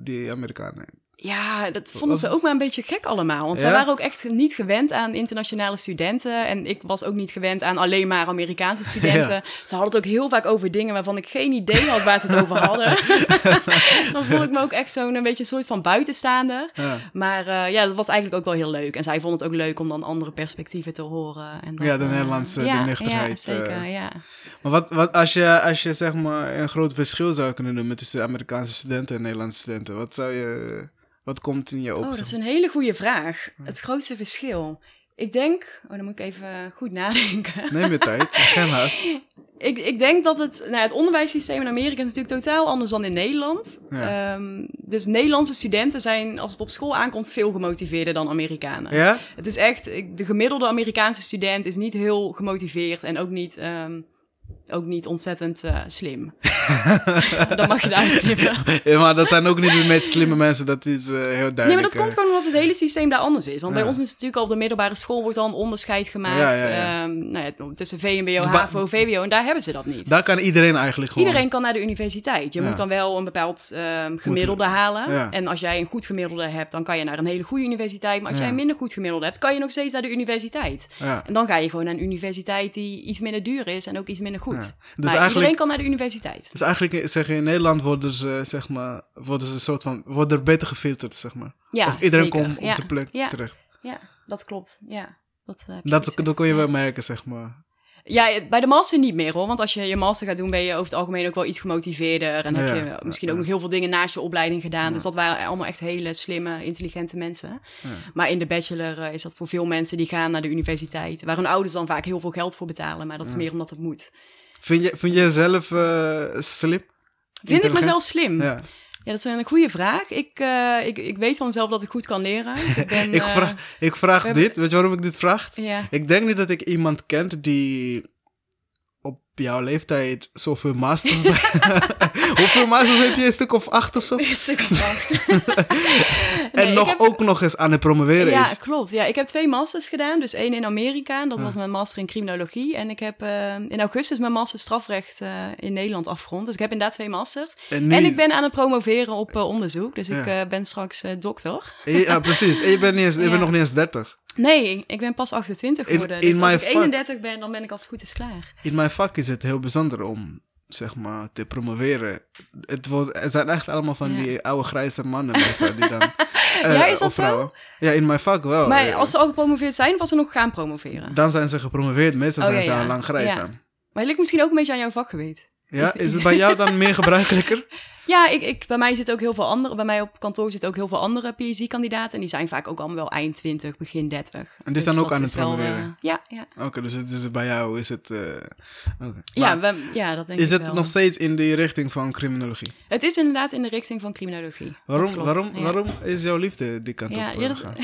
die Amerikanen? Ja, dat vonden ze ook maar een beetje gek allemaal. Want Ja? zij waren ook echt niet gewend aan internationale studenten. En ik was ook niet gewend aan alleen maar Amerikaanse studenten. Ja. Ze hadden het ook heel vaak over dingen waarvan ik geen idee had waar ze het over hadden. Dan voel ik me ook echt zo'n een beetje een soort van buitenstaander. Ja. Maar eh, ja, dat was eigenlijk ook wel heel leuk. En zij vonden het ook leuk om dan andere perspectieven te horen. En dat, Ja, de eh, Nederlandse- de ja, nuchterheid, Ja, zeker, eh. ja. Maar wat, wat als, je, als je zeg maar een groot verschil zou kunnen noemen tussen Amerikaanse studenten en Nederlandse studenten, wat zou je, wat komt in je op? Oh, dat is een hele goede vraag. Het grootste verschil. Ik denk, oh, dan moet ik even goed nadenken. Neem je tijd, geen haast. Ik, ik denk dat het, nou, het onderwijssysteem in Amerika is natuurlijk totaal anders dan in Nederland. Ja. Ehm, dus Nederlandse studenten zijn, als het op school aankomt, veel gemotiveerder dan Amerikanen. Ja? Het is echt, de gemiddelde Amerikaanse student is niet heel gemotiveerd en ook niet, ehm, ook niet ontzettend eh, slim. Dan mag je eruit knippen. ja? Maar dat zijn ook niet de meest slimme mensen, dat is eh, heel duidelijk. Nee, maar dat komt gewoon omdat het hele systeem daar anders is. Want bij ons is natuurlijk al op de middelbare school wordt al een onderscheid gemaakt Ja, ehm, nou ja, tussen VMBO, Dus HAVO, VWO. En daar hebben ze dat niet. Daar kan iedereen eigenlijk gewoon. Iedereen kan naar de universiteit. Je moet dan wel een bepaald ehm, gemiddelde halen. En als jij een goed gemiddelde hebt, dan kan je naar een hele goede universiteit. Maar als jij een minder goed gemiddelde hebt, kan je nog steeds naar de universiteit. En dan ga je gewoon naar een universiteit die iets minder duur is en ook iets minder goed. Ja. Dus maar iedereen kan naar de universiteit. Dus eigenlijk zeg je in Nederland worden ze, zeg maar, worden ze een soort van, worden er beter gefilterd, zeg maar. Ja, of iedereen zeker. komt op zijn plek terecht. Ja, dat klopt. Ja. Dat, eh, Dat, goed dat kon je wel merken, zeg maar. Ja, bij de master niet meer hoor. Want als je je master gaat doen, ben je over het algemeen ook wel iets gemotiveerder. En heb je misschien ook nog heel veel dingen naast je opleiding gedaan. Dus dat waren allemaal echt hele slimme, intelligente mensen. Maar in de bachelor eh, is dat voor veel mensen die gaan naar de universiteit. Waar hun ouders dan vaak heel veel geld voor betalen. Maar dat is meer omdat het moet. Vind je, vind je jezelf eh, slim? Vind ik mezelf slim? Ja. Ja. dat is een goede vraag. Ik, eh, ik, ik weet van mezelf dat ik goed kan leren. Ik, ben, Ik eh, vraag, ik vraag hebben- dit, weet je waarom ik dit vraag? Ja. Ik denk niet dat ik iemand kent die op jouw leeftijd zoveel masters. Hoeveel masters heb je? Een stuk of acht of zo? Een stuk of acht. en Nee, nog heb- ook nog eens aan het promoveren Ja, is. klopt. Ja, ik heb twee masters gedaan. Dus één in Amerika, dat Ja. was mijn master in criminologie. En ik heb eh, in augustus mijn master strafrecht eh, in Nederland afgerond. Dus ik heb inderdaad twee masters. En, nu, En ik ben aan het promoveren op eh, onderzoek. Dus ik Ja. ben straks dokter. Ja, precies. En je bent, niet eens, je Ja. bent nog niet eens 30. Nee, ik ben pas 28 In- geworden. in dus als ik fuck. 31 ben, dan ben ik als het goed is klaar. In mijn vak is het heel bijzonder om, zeg maar, te promoveren. Het, wordt, het zijn echt allemaal van Ja. die oude grijze mannen die dan... Ja, eh, is dat of vrouwen. Ja, in mijn vak wel. maar Eh, als ze al gepromoveerd zijn, als ze nog gaan promoveren? Dan zijn ze gepromoveerd. Meestal Oh, zijn ja, ze ja. al lang grijs Ja. dan. Maar het ligt misschien ook een beetje aan jouw vakgebied. Ja, is het bij jou dan meer gebruikelijker? Ja, ik, ik, bij mij zitten ook heel veel andere. Bij mij op kantoor zitten ook heel veel andere PhD-kandidaten. En die zijn vaak ook allemaal wel eind 20, begin 30. En die zijn ook aan is het promoveren? eh, ja, ja. Oké, dus, het is bij jou is het... eh. Ja, Maar we- ja, dat denk is ik het wel. nog steeds in die richting van criminologie? Het is inderdaad in de richting van criminologie. Waarom, waarom, ja. waarom is jouw liefde die kant Ja, op ja, eh, dat, gegaan?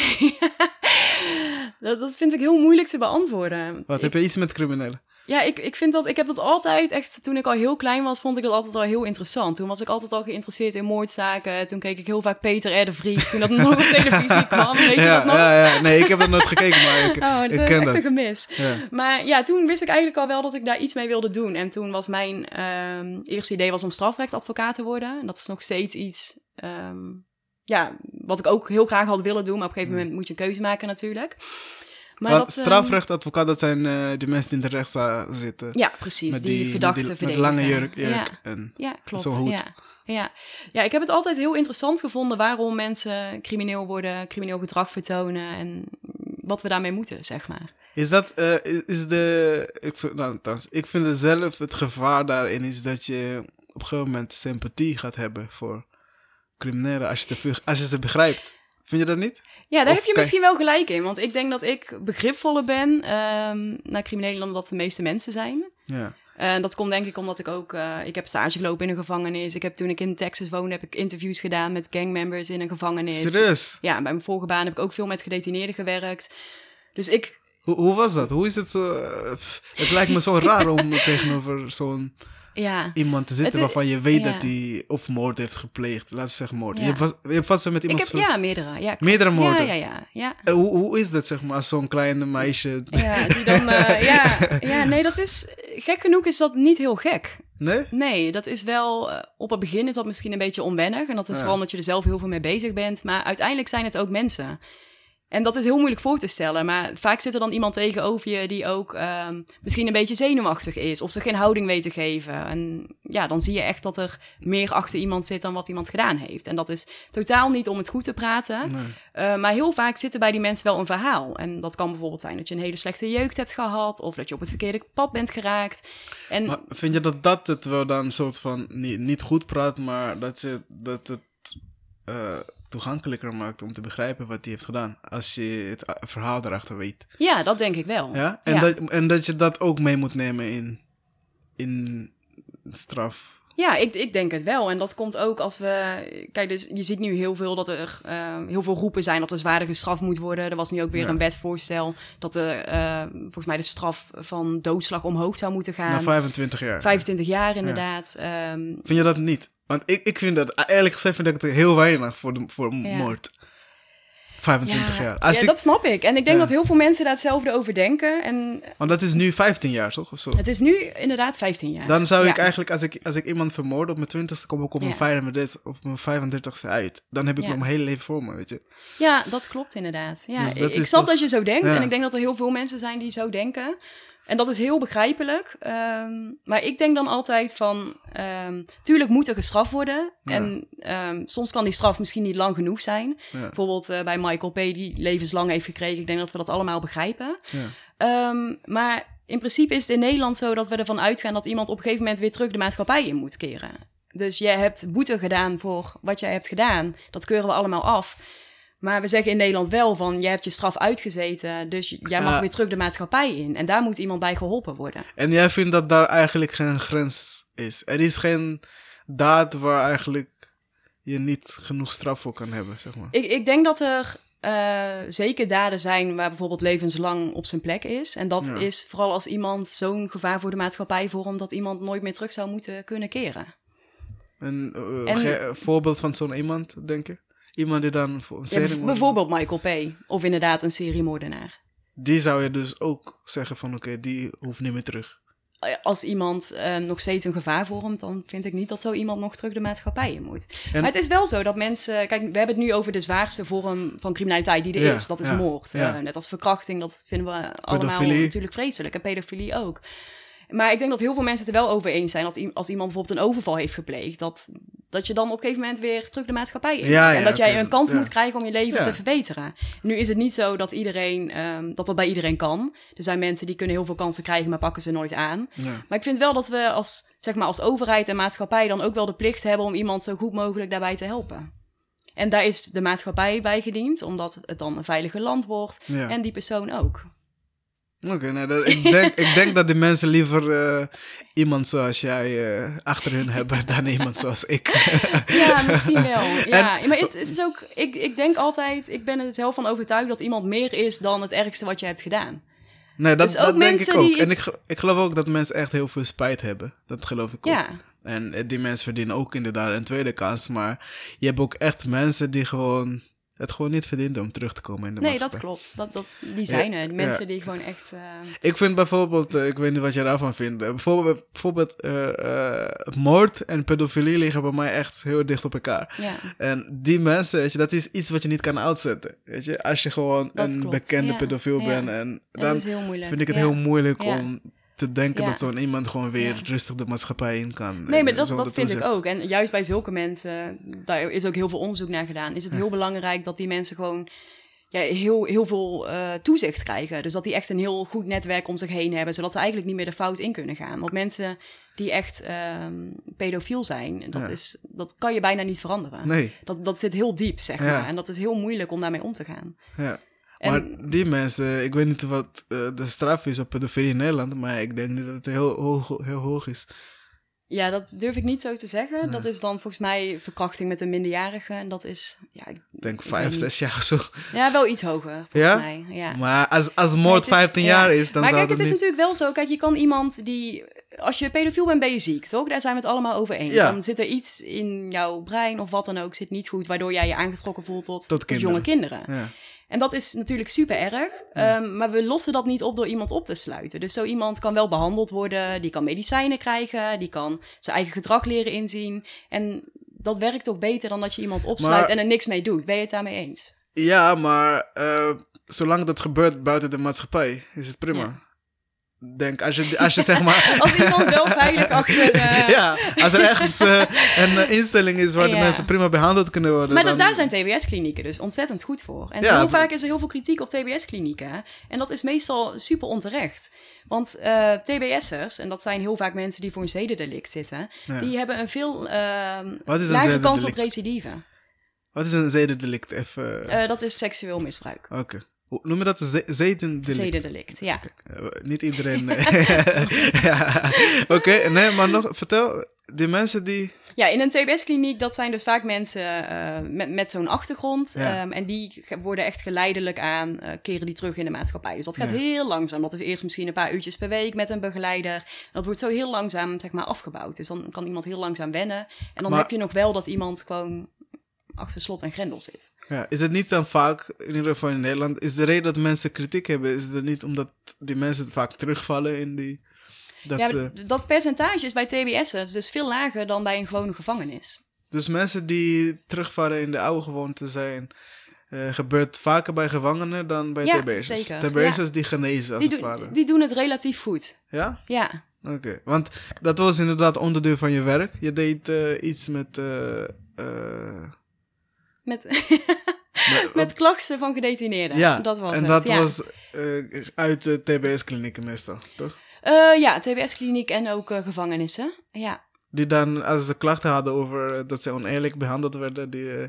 dat, dat vind ik heel moeilijk te beantwoorden. Wat, Ik- heb je iets met criminelen? Ja, ik, ik vind dat, ik heb dat altijd echt, toen ik al heel klein was, vond ik dat altijd al heel interessant. Toen was ik altijd al geïnteresseerd in moordzaken. Toen keek ik heel vaak Peter R. de Vries, toen dat nog op televisie kwam. Weet je ja, dat nog? ja, ja. Nee, ik heb dat nooit gekeken, maar ik, Oh, dat ik ken echt een gemis. Ja. Maar ja, toen wist ik eigenlijk al wel dat ik daar iets mee wilde doen. En toen was mijn ehm, eerste idee was om strafrechtadvocaat te worden. En dat is nog steeds iets ehm, ja, wat ik ook heel graag had willen doen. Maar op een gegeven moment moet je een keuze maken natuurlijk. Maar Want dat, ehm, strafrechtadvocaat, dat zijn eh die mensen die in de rechtszaal zitten. Ja, precies. met die, die, verdachten met, die, met verdedigen. lange jurk, jurk Ja. en Ja, klopt. Zo'n hoed. Ja. Ja. ja, ik heb het altijd heel interessant gevonden waarom mensen crimineel worden, crimineel gedrag vertonen en wat we daarmee moeten, zeg maar. Is dat, eh, is, de, ik vind, nou, althans, ik vind het zelf het gevaar daarin is dat je op een gegeven moment sympathie gaat hebben voor criminelen als je, te als je ze begrijpt. Vind je dat niet? Ja, daar Of heb je misschien wel gelijk in, want ik denk dat ik begripvoller ben ehm, naar criminelen dan dat de meeste mensen zijn. Ja. En dat komt denk ik omdat ik ook, eh, ik heb stage gelopen in een gevangenis. Ik heb toen ik in Texas woonde, heb ik interviews gedaan met gangmembers in een gevangenis. Serieus? Ja, bij mijn vorige baan heb ik ook veel met gedetineerden gewerkt. Dus ik, Hoe, hoe was dat? Hoe is het zo? eh, het lijkt me zo raar om tegenover zo'n ja. iemand te zitten waarvan je weet ja. dat hij of moord heeft gepleegd. Laten we zeggen moord. Ja. Je, hebt vast, je hebt vast wel met Ik iemand... heb, zo- ja, meerdere. Ja. Meerdere moorden? Ja, ja, ja. ja. Eh, hoe, hoe is dat, zeg maar, zo'n kleine meisje... Ja, die dan, eh, ja, ja, nee, dat is, gek genoeg is dat niet heel gek. Nee? Nee, dat is wel, eh, op het begin is dat misschien een beetje onwennig. En dat is vooral omdat je er zelf heel veel mee bezig bent. Maar uiteindelijk zijn het ook mensen. En dat is heel moeilijk voor te stellen. Maar vaak zit er dan iemand tegenover je die ook ehm, misschien een beetje zenuwachtig is. Of ze geen houding weet te geven. En ja, dan zie je echt dat er meer achter iemand zit dan wat iemand gedaan heeft. En dat is totaal niet om het goed te praten. Nee. Uh, maar heel vaak zit er bij die mensen wel een verhaal. En dat kan bijvoorbeeld zijn dat je een hele slechte jeugd hebt gehad. Of dat je op het verkeerde pad bent geraakt. En Maar vind je dat dat het wel dan een soort van... Niet, niet goed praat, maar dat, je, dat het eh, toegankelijker maakt om te begrijpen wat hij heeft gedaan. Als je het eh, verhaal erachter weet. ja, dat denk ik wel. Ja? En, Dat, en dat je dat ook mee moet nemen in, in straf. Ja, ik, ik denk het wel. En dat komt ook als we. Kijk, dus je ziet nu heel veel dat er uh, heel veel roepen zijn dat er zwaarder gestraft moet worden. Er was nu ook weer Ja. een wetsvoorstel dat er uh, volgens mij de straf van doodslag omhoog zou moeten gaan. Na 25 jaar. 25 jaar inderdaad. Ja. Um, vind je dat niet? Want ik, ik vind dat, eerlijk gezegd, vind ik het heel weinig voor, de, voor Ja. moord. 25 ja, jaar. Als ja, ik, dat snap ik. En ik denk Ja. dat heel veel mensen daar hetzelfde over denken. En want dat is nu 15 jaar, toch? Of zo? het is nu inderdaad 15 jaar. Dan zou ik eigenlijk, als ik, als ik iemand vermoord op mijn 20ste, kom ik op mijn Ja. 35, op mijn 35ste uit. Dan heb ik nog mijn hele leven voor me, weet je. Ja, dat klopt inderdaad. Ja, Dus dat ik snap toch- dat je zo denkt. En ik denk dat er heel veel mensen zijn die zo denken. En dat is heel begrijpelijk. Ehm, maar ik denk dan altijd van... ehm, tuurlijk moet er gestraft worden. Ja. En ehm, soms kan die straf misschien niet lang genoeg zijn. Ja. Bijvoorbeeld eh, bij Michael P. die levenslang heeft gekregen. Ik denk dat we dat allemaal begrijpen. Ja. Maar in principe is het in Nederland zo dat we ervan uitgaan... dat iemand op een gegeven moment weer terug de maatschappij in moet keren. Dus jij hebt boete gedaan voor wat jij hebt gedaan. Dat keuren we allemaal af. Maar we zeggen in Nederland wel van, jij hebt je straf uitgezeten, dus jij mag Ja. weer terug de maatschappij in. En daar moet iemand bij geholpen worden. En jij vindt dat daar eigenlijk geen grens is. Er is geen daad waar eigenlijk je niet genoeg straf voor kan hebben, zeg maar. Ik, ik denk dat er eh, zeker daden zijn waar bijvoorbeeld levenslang op zijn plek is. En dat Ja. is vooral als iemand zo'n gevaar voor de maatschappij vormt dat iemand nooit meer terug zou moeten kunnen keren. Een eh, En- voorbeeld van zo'n iemand, denk je? Iemand die dan voor een serie bijvoorbeeld Michael P. Of inderdaad een seriemoordenaar. Die zou je dus ook zeggen van oké, die hoeft niet meer terug. Als iemand eh, nog steeds een gevaar vormt, dan vind ik niet dat zo iemand nog terug de maatschappij in moet. En- Maar het is wel zo dat mensen. Kijk, we hebben het nu over de zwaarste vorm van criminaliteit die er Ja, is. Dat is ja, moord. Eh, net als verkrachting, dat vinden we allemaal Pedofilie. natuurlijk vreselijk. En pedofilie ook. Maar ik denk dat heel veel mensen het er wel over eens zijn dat als iemand bijvoorbeeld een overval heeft gepleegd, dat, dat je dan op een gegeven moment weer terug de maatschappij in. Ja, en dat jij een kans ja. moet krijgen om je leven te verbeteren. Nu is het niet zo dat iedereen, ehm, dat dat bij iedereen kan. Er zijn mensen die kunnen heel veel kansen krijgen, maar pakken ze nooit aan. Maar ik vind wel dat we als, zeg maar, als overheid en maatschappij dan ook wel de plicht hebben om iemand zo goed mogelijk daarbij te helpen. En daar is de maatschappij bij gediend, omdat het dan een veilige land wordt. En die persoon ook. Oké, dat, ik, denk, ik denk dat die mensen liever eh, iemand zoals jij eh, achter hun hebben dan iemand zoals ik. Ja, misschien wel. Ja, maar het, het is ook, ik, ik denk altijd, ik ben er zelf van overtuigd dat iemand meer is dan het ergste wat je hebt gedaan. Nee, dat, Dus dat denk ik ook. En ik, ik geloof ook dat mensen echt heel veel spijt hebben. Dat geloof ik ook. Ja, En eh, die mensen verdienen ook inderdaad een tweede kans. Maar je hebt ook echt mensen die gewoon het gewoon niet verdienen om terug te komen in de nee, maatschappij. dat klopt. Dat, dat, die zijn er. Die mensen ja. die gewoon echt... eh, Ik vind bijvoorbeeld, eh, ik weet niet wat je daarvan vindt. eh, bijvoorbeeld bijvoorbeeld moord en pedofilie liggen bij mij echt heel dicht op elkaar. ja. En die mensen, weet je, dat is iets wat je niet kan uitzetten. Weet je, als je gewoon Dat een klopt, bekende ja, pedofiel ja. bent. En Dat dan is heel moeilijk. vind ik het ja. heel moeilijk Ja. om te denken Ja. dat zo'n iemand gewoon weer Ja. rustig de maatschappij in kan. Nee, eh, maar dat, zonder dat vind ik ook. En juist bij zulke mensen, daar is ook heel veel onderzoek naar gedaan, is het heel belangrijk dat die mensen gewoon ja, heel, heel veel eh, toezicht krijgen. Dus dat die echt een heel goed netwerk om zich heen hebben, zodat ze eigenlijk niet meer de fout in kunnen gaan. Want mensen die echt ehm pedofiel zijn, dat, Ja. is, dat kan je bijna niet veranderen. Nee, Dat, dat zit heel diep, zeg Ja. maar. En dat is heel moeilijk om daarmee om te gaan. ja. En- Maar die mensen, ik weet niet wat eh, de straf is op pedofilie in Nederland, maar ik denk niet dat het heel hoog, heel hoog is. Ja, dat durf ik niet zo te zeggen. Dat is dan volgens mij verkrachting met een minderjarige. En dat is, ja, ik, denk vijf, zes jaar of zo. Ja, wel iets hoger, volgens Ja? mij. Ja. Maar als, als Nee, moord het is- 15 ja. jaar is, dan maar zou kijk, het is natuurlijk wel zo. Kijk, je kan iemand die... Als je pedofiel bent, ben je ziek, toch? Daar zijn we het allemaal over eens. Ja. Dan zit er iets in jouw brein of wat dan ook zit niet goed... waardoor jij je aangetrokken voelt tot, tot, kinderen. jonge kinderen. En dat is natuurlijk super erg. ehm, maar we lossen dat niet op door iemand op te sluiten. Dus zo iemand kan wel behandeld worden. Die kan medicijnen krijgen. Die kan zijn eigen gedrag leren inzien. En dat werkt toch beter dan dat je iemand opsluit Maar- en er niks mee doet. Ben je het daarmee eens? Ja, maar eh, zolang dat gebeurt buiten de maatschappij, is het prima. Ja. Denk, als je, als je zeg maar... Als iemand wel veilig achter... eh, ja, als er ergens eh, een instelling is waar de mensen prima behandeld kunnen worden. Maar dan... daar zijn TBS-klinieken dus ontzettend goed voor. En Ja, heel vaak is er heel veel kritiek op TBS-klinieken. En dat is meestal super onterecht. Want eh, TBS'ers, en dat zijn heel vaak mensen die voor een zedendelict zitten... Ja. die hebben een veel ehm Wat is een lagere kans op recidive. Wat is een zedendelict? Even... Dat is seksueel misbruik. Oké. Noem je dat zedendelict? Zedendelict, ja. Eh, niet iedereen... eh, ja. Oké, nee, maar nog, vertel. Die mensen die... Ja, in een TBS-kliniek, dat zijn dus vaak mensen eh, met, met zo'n achtergrond. Ja. Ehm, en die worden echt geleidelijk aan, eh, keren die terug in de maatschappij. Dus dat gaat Ja. heel langzaam. Dat is eerst misschien een paar uurtjes per week met een begeleider. Dat wordt zo heel langzaam, zeg maar, afgebouwd. Dus dan kan iemand heel langzaam wennen. En dan Maar- heb je nog wel dat iemand gewoon achter slot en grendel zit. Ja, is het niet dan vaak, in ieder geval in Nederland, is de reden dat mensen kritiek hebben, is het niet omdat die mensen vaak terugvallen in die... Dat ja, ze- d- dat percentage is bij TBS'ers dus veel lager dan bij een gewone gevangenis. dus mensen die terugvallen in de oude gewoonte zijn, eh, gebeurt vaker bij gevangenen dan bij Ja, TBS'ers. TBS'ers die genezen, als Die, het ware. die doen het relatief goed. Ja? Ja. Oké. Want dat was inderdaad onderdeel van je werk. Je deed eh, iets met... eh, Met, met- met klachten van gedetineerden. ja, dat was en het. dat ja. was eh, uit de TBS-klinieken meestal, toch? Eh, ja, TBS-kliniek en ook eh, gevangenissen. Ja. Die dan, als ze klachten hadden over dat ze oneerlijk behandeld werden, die eh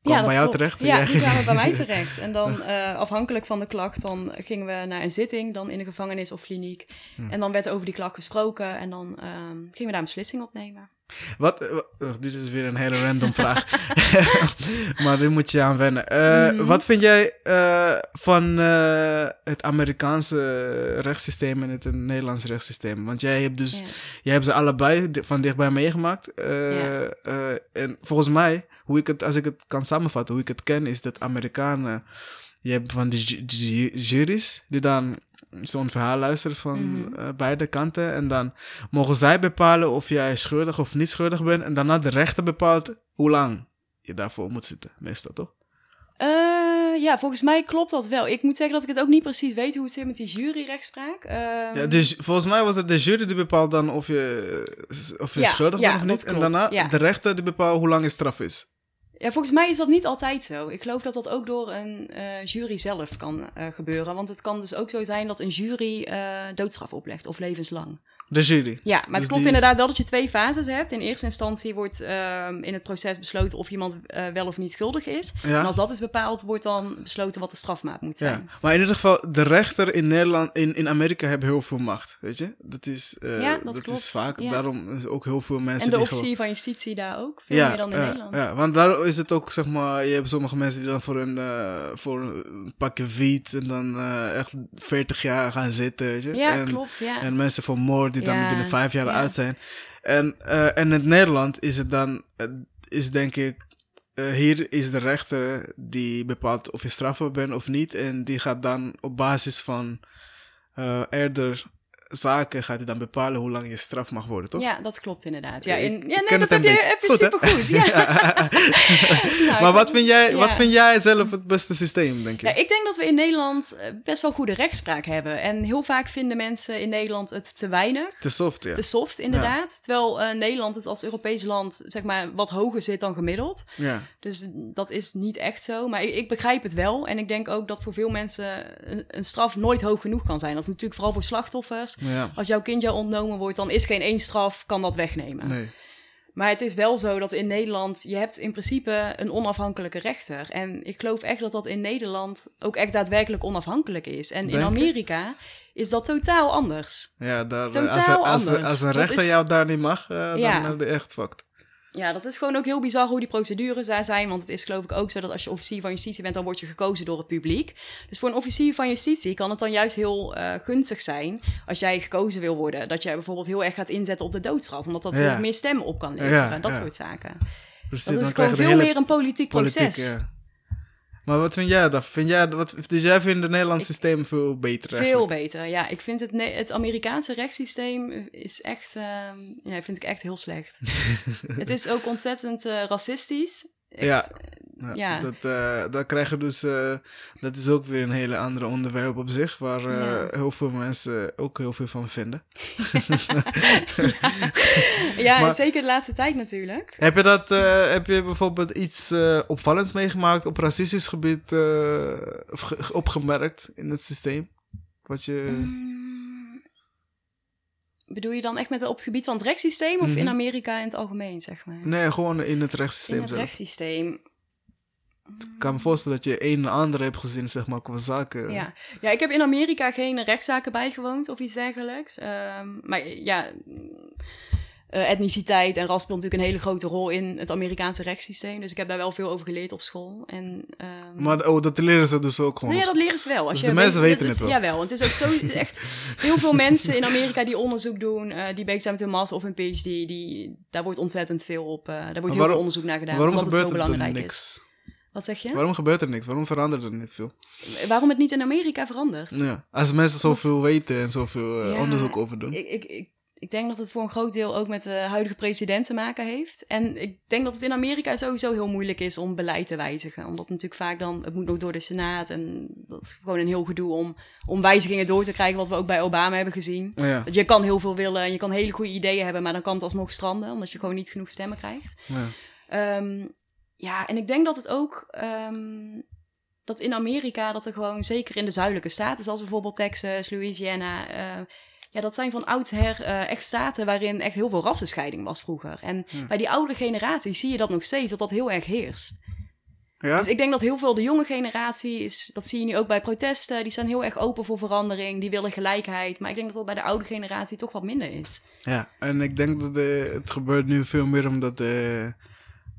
ja, bij jou klopt. terecht. Ja, jij die kwamen bij mij terecht. En dan, afhankelijk van de klacht, dan gingen we naar een zitting, dan in de gevangenis of kliniek. Hm. En dan werd over die klacht gesproken en dan ehm, gingen we daar een beslissing op nemen. Wat, eh, oh, dit is weer een hele random vraag. maar die moet je aan wennen. Eh, Mhm. Wat vind jij eh, van het Amerikaanse rechtssysteem en het Nederlandse rechtssysteem? Want jij hebt dus jij hebt ze allebei van dichtbij meegemaakt. En volgens mij, hoe ik het, als ik het kan samenvatten, hoe ik het ken, is dat Amerikanen. Je hebt van die ju- ju- juries die dan zo'n verhaal luisteren van Mhm. eh, beide kanten. En dan mogen zij bepalen of jij schuldig of niet schuldig bent. En daarna de rechter bepaalt hoe lang je daarvoor moet zitten, meestal toch? Eh, ja, volgens mij klopt dat wel. Ik moet zeggen dat ik het ook niet precies weet hoe het zit met die juryrechtspraak. Ehm, Ja, dus volgens mij was het de jury die bepaalt dan of je, of je Ja, schuldig ja, bent of niet. En daarna de rechter die bepaalt hoe lang je straf is. Ja, volgens mij is dat niet altijd zo. Ik geloof dat dat ook door een eh, jury zelf kan eh, gebeuren. Want het kan dus ook zo zijn dat een jury eh, doodstraf oplegt of levenslang. De jury. Ja, maar Dus het klopt die- inderdaad wel dat je twee fases hebt. In eerste instantie wordt ehm, in het proces besloten of iemand eh, wel of niet schuldig is. Ja. En als dat is bepaald, wordt dan besloten wat de strafmaat moet Ja, zijn. maar in ieder geval, de rechter in Nederland, in, in Amerika hebben heel veel macht, weet je? Dat is, eh, Ja, dat dat klopt, is vaak, ja. daarom is ook heel veel mensen En de die gewoon- officier van justitie daar ook, veel ja, meer dan in ja, Nederland. Ja, want daar is het ook, zeg maar, je hebt sommige mensen die dan voor een, eh, voor een pakje wiet en dan echt 40 jaar gaan zitten, weet je? Ja, en, klopt, ja. En mensen voor moord die dan Ja, binnen vijf jaar ja. uit zijn. En, eh, en in Nederland is het dan, eh, is denk ik, eh, hier is de rechter die bepaalt of je strafbaar bent of niet. En die gaat dan op basis van eh, eerder zaken, gaat hij dan bepalen hoe lang je straf mag worden, toch? Ja, dat klopt inderdaad. Ja, in, ja nee, dat het heb je, heb je Goed, hè? supergoed. Ja. Nou, maar wat vind, jij, ja. wat vind jij zelf het beste systeem, denk je? Ja, ik denk dat we in Nederland eh, best wel goede rechtspraak hebben. En heel vaak vinden mensen in Nederland het te weinig. Te soft, ja. Te soft, inderdaad. Terwijl eh, Nederland het als Europees land, zeg maar, wat hoger zit dan gemiddeld. ja. Dus dat is niet echt zo. Maar ik, ik begrijp het wel. En ik denk ook dat voor veel mensen een, een straf nooit hoog genoeg kan zijn. Dat is natuurlijk vooral voor slachtoffers. Ja. Als jouw kind jou ontnomen wordt, dan is geen één straf, kan dat wegnemen. Nee. Maar het is wel zo dat in Nederland, je hebt in principe een onafhankelijke rechter. En ik geloof echt dat dat in Nederland ook echt daadwerkelijk onafhankelijk is. En in Denk? Amerika is dat totaal anders. Ja, daar, Totaal als, als, een rechter is- jou daar niet mag, eh, Ja. dan heb je echt fucked. Ja, dat is gewoon ook heel bizar hoe die procedures daar zijn. Want het is geloof ik ook zo dat als je officier van justitie bent, dan word je gekozen door het publiek. Dus voor een officier van justitie kan het dan juist heel eh, gunstig zijn als jij gekozen wil worden. Dat jij bijvoorbeeld heel erg gaat inzetten op de doodstraf. Omdat dat Ja. meer stemmen op kan leveren. Ja, dat soort zaken. Precies, Dat is gewoon veel hele meer een politiek proces. politiek. Maar wat vind jij dan? Vind jij, wat, dus jij vindt het Nederlands systeem veel beter Veel eigenlijk? beter, ja. Ik vind het, het Amerikaanse rechtssysteem is echt, ehm, ja, vind ik echt heel slecht. het is ook ontzettend eh, racistisch. Echt, Ja. Ja. Dat, eh dan krijg je dus, eh, dat is ook weer een hele andere onderwerp op zich, waar eh, Ja. heel veel mensen ook heel veel van vinden. ja, Maar- zeker de laatste tijd natuurlijk. Heb je, dat, eh, heb je bijvoorbeeld iets eh, opvallends meegemaakt op racistisch gebied eh, of ge- opgemerkt in het systeem? Wat je... Mm, Bedoel je dan echt met op het gebied van het rechtssysteem of Mhm. in Amerika in het algemeen, zeg maar? Nee, gewoon in het in rechtssysteem het zelf. rechtssysteem. Ik kan me voorstellen dat je een en ander hebt gezien, zeg maar, qua zaken. Ja. ja, ik heb in Amerika geen rechtszaken bijgewoond of iets dergelijks. Ehm, maar ja, eh, etniciteit en ras speelt natuurlijk een hele grote rol in het Amerikaanse rechtssysteem. Dus ik heb daar wel veel over geleerd op school. En, ehm, Maar oh, dat leren ze dus ook gewoon. Nee, ja, dat leren ze wel. Als Dus je de mensen weet- weten het is- wel. Jawel, want het is ook zo echt heel veel mensen in Amerika die onderzoek doen, eh, die bezig zijn met een master of een PhD, die, daar wordt ontzettend veel op, eh, daar wordt heel veel onderzoek naar gedaan, Waarom omdat het gebeurt zo er dan belangrijk is. niks? Wat zeg je? Waarom gebeurt er niks? Waarom verandert er niet veel? Waarom het niet in Amerika verandert? Ja. Als mensen zoveel weten en zoveel Ja, onderzoek over doen. Ik, ik, ik, ik denk dat het voor een groot deel ook met de huidige president te maken heeft. En ik denk dat het in Amerika sowieso heel moeilijk is om beleid te wijzigen. Omdat natuurlijk vaak dan, het moet nog door de Senaat. En dat is gewoon een heel gedoe om, om wijzigingen door te krijgen, wat we ook bij Obama hebben gezien. Ja. Dat je kan heel veel willen en je kan hele goede ideeën hebben, maar dan kan het alsnog stranden, omdat je gewoon niet genoeg stemmen krijgt. Ja. Ehm, ja, en ik denk dat het ook. ehm, dat in Amerika, dat er gewoon zeker in de zuidelijke staten, zoals bijvoorbeeld Texas, Louisiana. eh, ja, dat zijn van oudsher eh echt staten waarin echt heel veel rassenscheiding was vroeger. En bij die oude generatie zie je dat nog steeds, dat dat heel erg heerst. Ja? Dus ik denk dat heel veel de jonge generatie is, dat zie je nu ook bij protesten, die zijn heel erg open voor verandering, die willen gelijkheid. Maar ik denk dat dat bij de oude generatie toch wat minder is. Ja, en ik denk dat het gebeurt nu veel meer omdat de,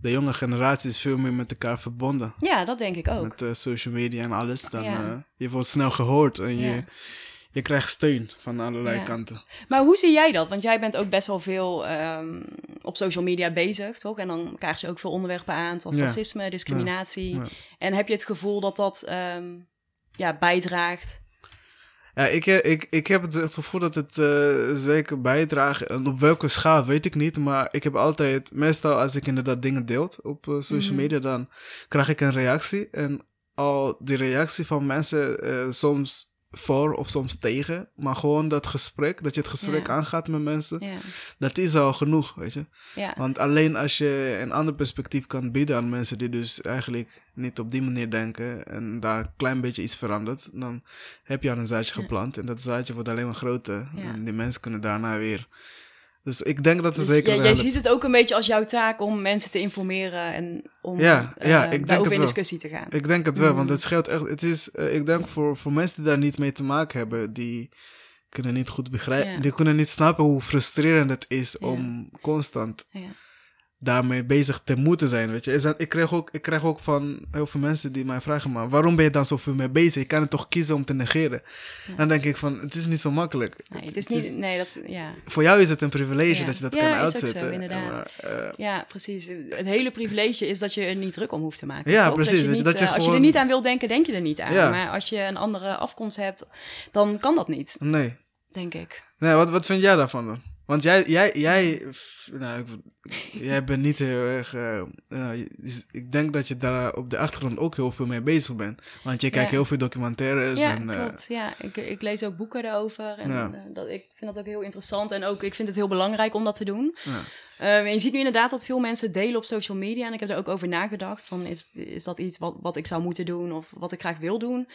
de jonge generatie is veel meer met elkaar verbonden. Ja, dat denk ik ook. Met eh, social media en alles. Dan, Ja. eh, je wordt snel gehoord en je, Ja. Je krijgt steun van allerlei Ja. kanten. Maar hoe zie jij dat? Want jij bent ook best wel veel ehm, op social media bezig, toch? En dan krijg je ook veel onderwerpen aan, zoals Ja. racisme, discriminatie. Ja. En heb je het gevoel dat dat ehm, ja, bijdraagt? Ja, ik, eh, ik, ik heb het, gevoel dat het eh, zeker bijdraagt. En op welke schaal weet ik niet. Maar ik heb altijd, meestal als ik inderdaad dingen deelt op eh, social Mhm. media, dan krijg ik een reactie. En al die reactie van mensen, soms voor of soms tegen. Maar gewoon dat gesprek, dat je het gesprek aangaat met mensen, dat is al genoeg, weet je. ja, Want alleen als je een ander perspectief kan bieden aan mensen die dus eigenlijk niet op die manier denken en daar een klein beetje iets verandert, dan heb je al een zaadje geplant en dat zaadje wordt alleen maar groter. En die mensen kunnen daarna weer. Dus ik denk dat het Dus zeker jij, jij ziet het ook een beetje als jouw taak om mensen te informeren en om Ja, eh, ja, ik denk in discussie te gaan. Ik denk het wel, want Mm. het scheelt echt. Het is, eh, ik denk voor, voor mensen die daar niet mee te maken hebben, die kunnen niet goed begrijpen, Ja. die kunnen niet snappen hoe frustrerend het is Ja. om constant Ja. Daarmee bezig te moeten zijn, weet je. Ik krijg, ook, ik krijg ook van heel veel mensen die mij vragen, maar waarom ben je dan zoveel mee bezig? Je kan het toch kiezen om te negeren? Dan denk ik van, het is niet zo makkelijk. Nee, het is niet, nee, dat, ja. voor jou is het een privilege Ja. dat je dat Ja, kan uitzetten. zo, inderdaad. Maar, eh, ja, precies. Het hele privilege is dat je er niet druk om hoeft te maken. Ja, precies. Dat je niet, dat je eh, Als je gewoon- er niet aan wil denken, denk je er niet aan. Ja. Maar als je een andere afkomst hebt, dan kan dat niet, nee. denk ik. nee wat, wat vind jij daarvan dan? Want jij, jij, jij, nou, ik, jij bent niet heel erg. eh, je- ik denk dat je daar op de achtergrond ook heel veel mee bezig bent. Want je kijkt Ja. heel veel documentaires. Ja, en, eh, klopt. Ja, ik, ik lees ook boeken daarover. En Ja. eh, dat, ik vind dat ook heel interessant. En ook, ik vind het heel belangrijk om dat te doen. ja. Eh, en je ziet nu inderdaad dat veel mensen delen op social media. En ik heb er ook over nagedacht. Van, is, is dat iets wat, wat ik zou moeten doen of wat ik graag wil doen?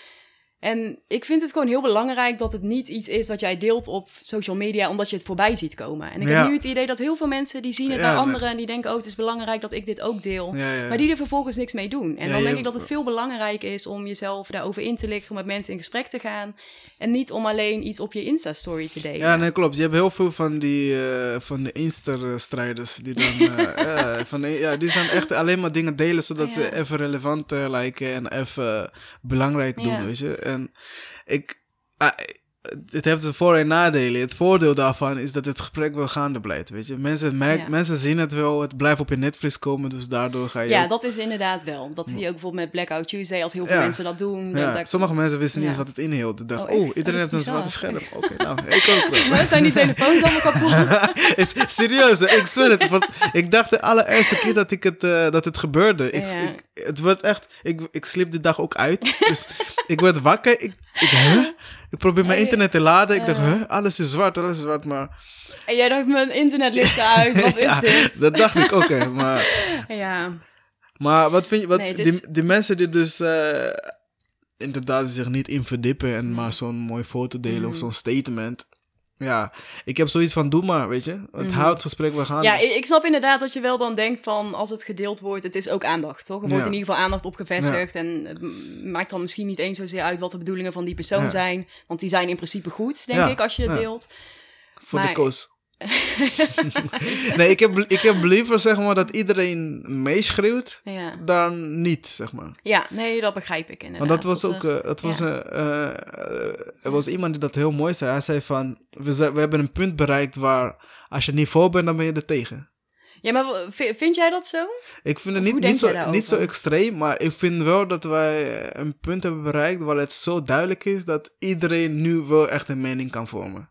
En ik vind het gewoon heel belangrijk dat het niet iets is wat jij deelt op social media omdat je het voorbij ziet komen. En ik Ja. heb nu het idee dat heel veel mensen die zien het Ja, bij nee. anderen en die denken, oh het is belangrijk dat ik dit ook deel. Ja. Maar die er vervolgens niks mee doen. En dan denk ik dat het veel belangrijker is om jezelf daarover in te lichten, om met mensen in gesprek te gaan. En niet om alleen iets op je Insta-story te delen. Ja, nee, klopt. Je hebt heel veel van die, eh, van de Insta-strijders die dan, eh, ja, van, ja, die zijn echt alleen maar dingen delen zodat ze even relevant eh, lijken en even belangrijk doen, weet je. En ik, ah, het heeft zijn voor- en nadelen. Het voordeel daarvan is dat het gesprek wel gaande blijft, weet je. Mensen, merken, Ja. mensen zien het wel, het blijft op je Netflix komen, dus daardoor ga je... Ja, ook- dat is inderdaad wel. Dat zie je ook bijvoorbeeld met Blackout Tuesday, als heel veel Ja. mensen dat doen. ja, dat- sommige mensen wisten niet eens wat het inhield. Ze dachten, Oh, oh, iedereen heeft een zwarte scherm. Oké, nou, ik ook wel. Zijn die telefoons allemaal kapot? Serieus, ik zweer het. Want ik dacht de allereerste keer dat, ik het, eh, dat het gebeurde. Ik, ik, het werd echt... Ik, ik sliep die dag ook uit. Dus ik werd wakker. Ik, ik, huh? ik probeer mijn internet te laden. Ik dacht, huh? alles is zwart, alles is zwart. Maar En jij dacht, mijn internet ligt uit, wat is dit? dat dacht ik ook. hè. Maar, Ja, maar wat vind je... Wat, Nee, het is- die, die mensen die dus... eh, inderdaad zich niet in verdiepen en maar zo'n mooie foto delen Mhm. of zo'n statement. Ja, ik heb zoiets van, doe maar, weet je. Het houdt het gesprek wel gaan. Mhm. ja ik, snap inderdaad dat je wel dan denkt van, als het gedeeld wordt, het is ook aandacht, toch? Er wordt Ja. in ieder geval aandacht op gevestigd en het maakt dan misschien niet eens zozeer uit wat de bedoelingen van die persoon Ja. zijn, want die zijn in principe goed, denk ik, als je het deelt. Voor de koos. nee, ik heb, ik heb liever zeg maar dat iedereen meeschreeuwt Ja. dan niet, zeg maar. ja, nee, dat begrijp ik inderdaad. Want dat was Dat, ook, eh, eh, het was, ja. eh, eh, er was iemand die dat heel mooi zei. Hij zei van, we, we hebben een punt bereikt waar als je niet voor bent, dan ben je er tegen. Ja, maar vind jij dat zo? Ik vind het niet, niet, zo, niet zo extreem, maar ik vind wel dat wij een punt hebben bereikt waar het zo duidelijk is dat iedereen nu wel echt een mening kan vormen.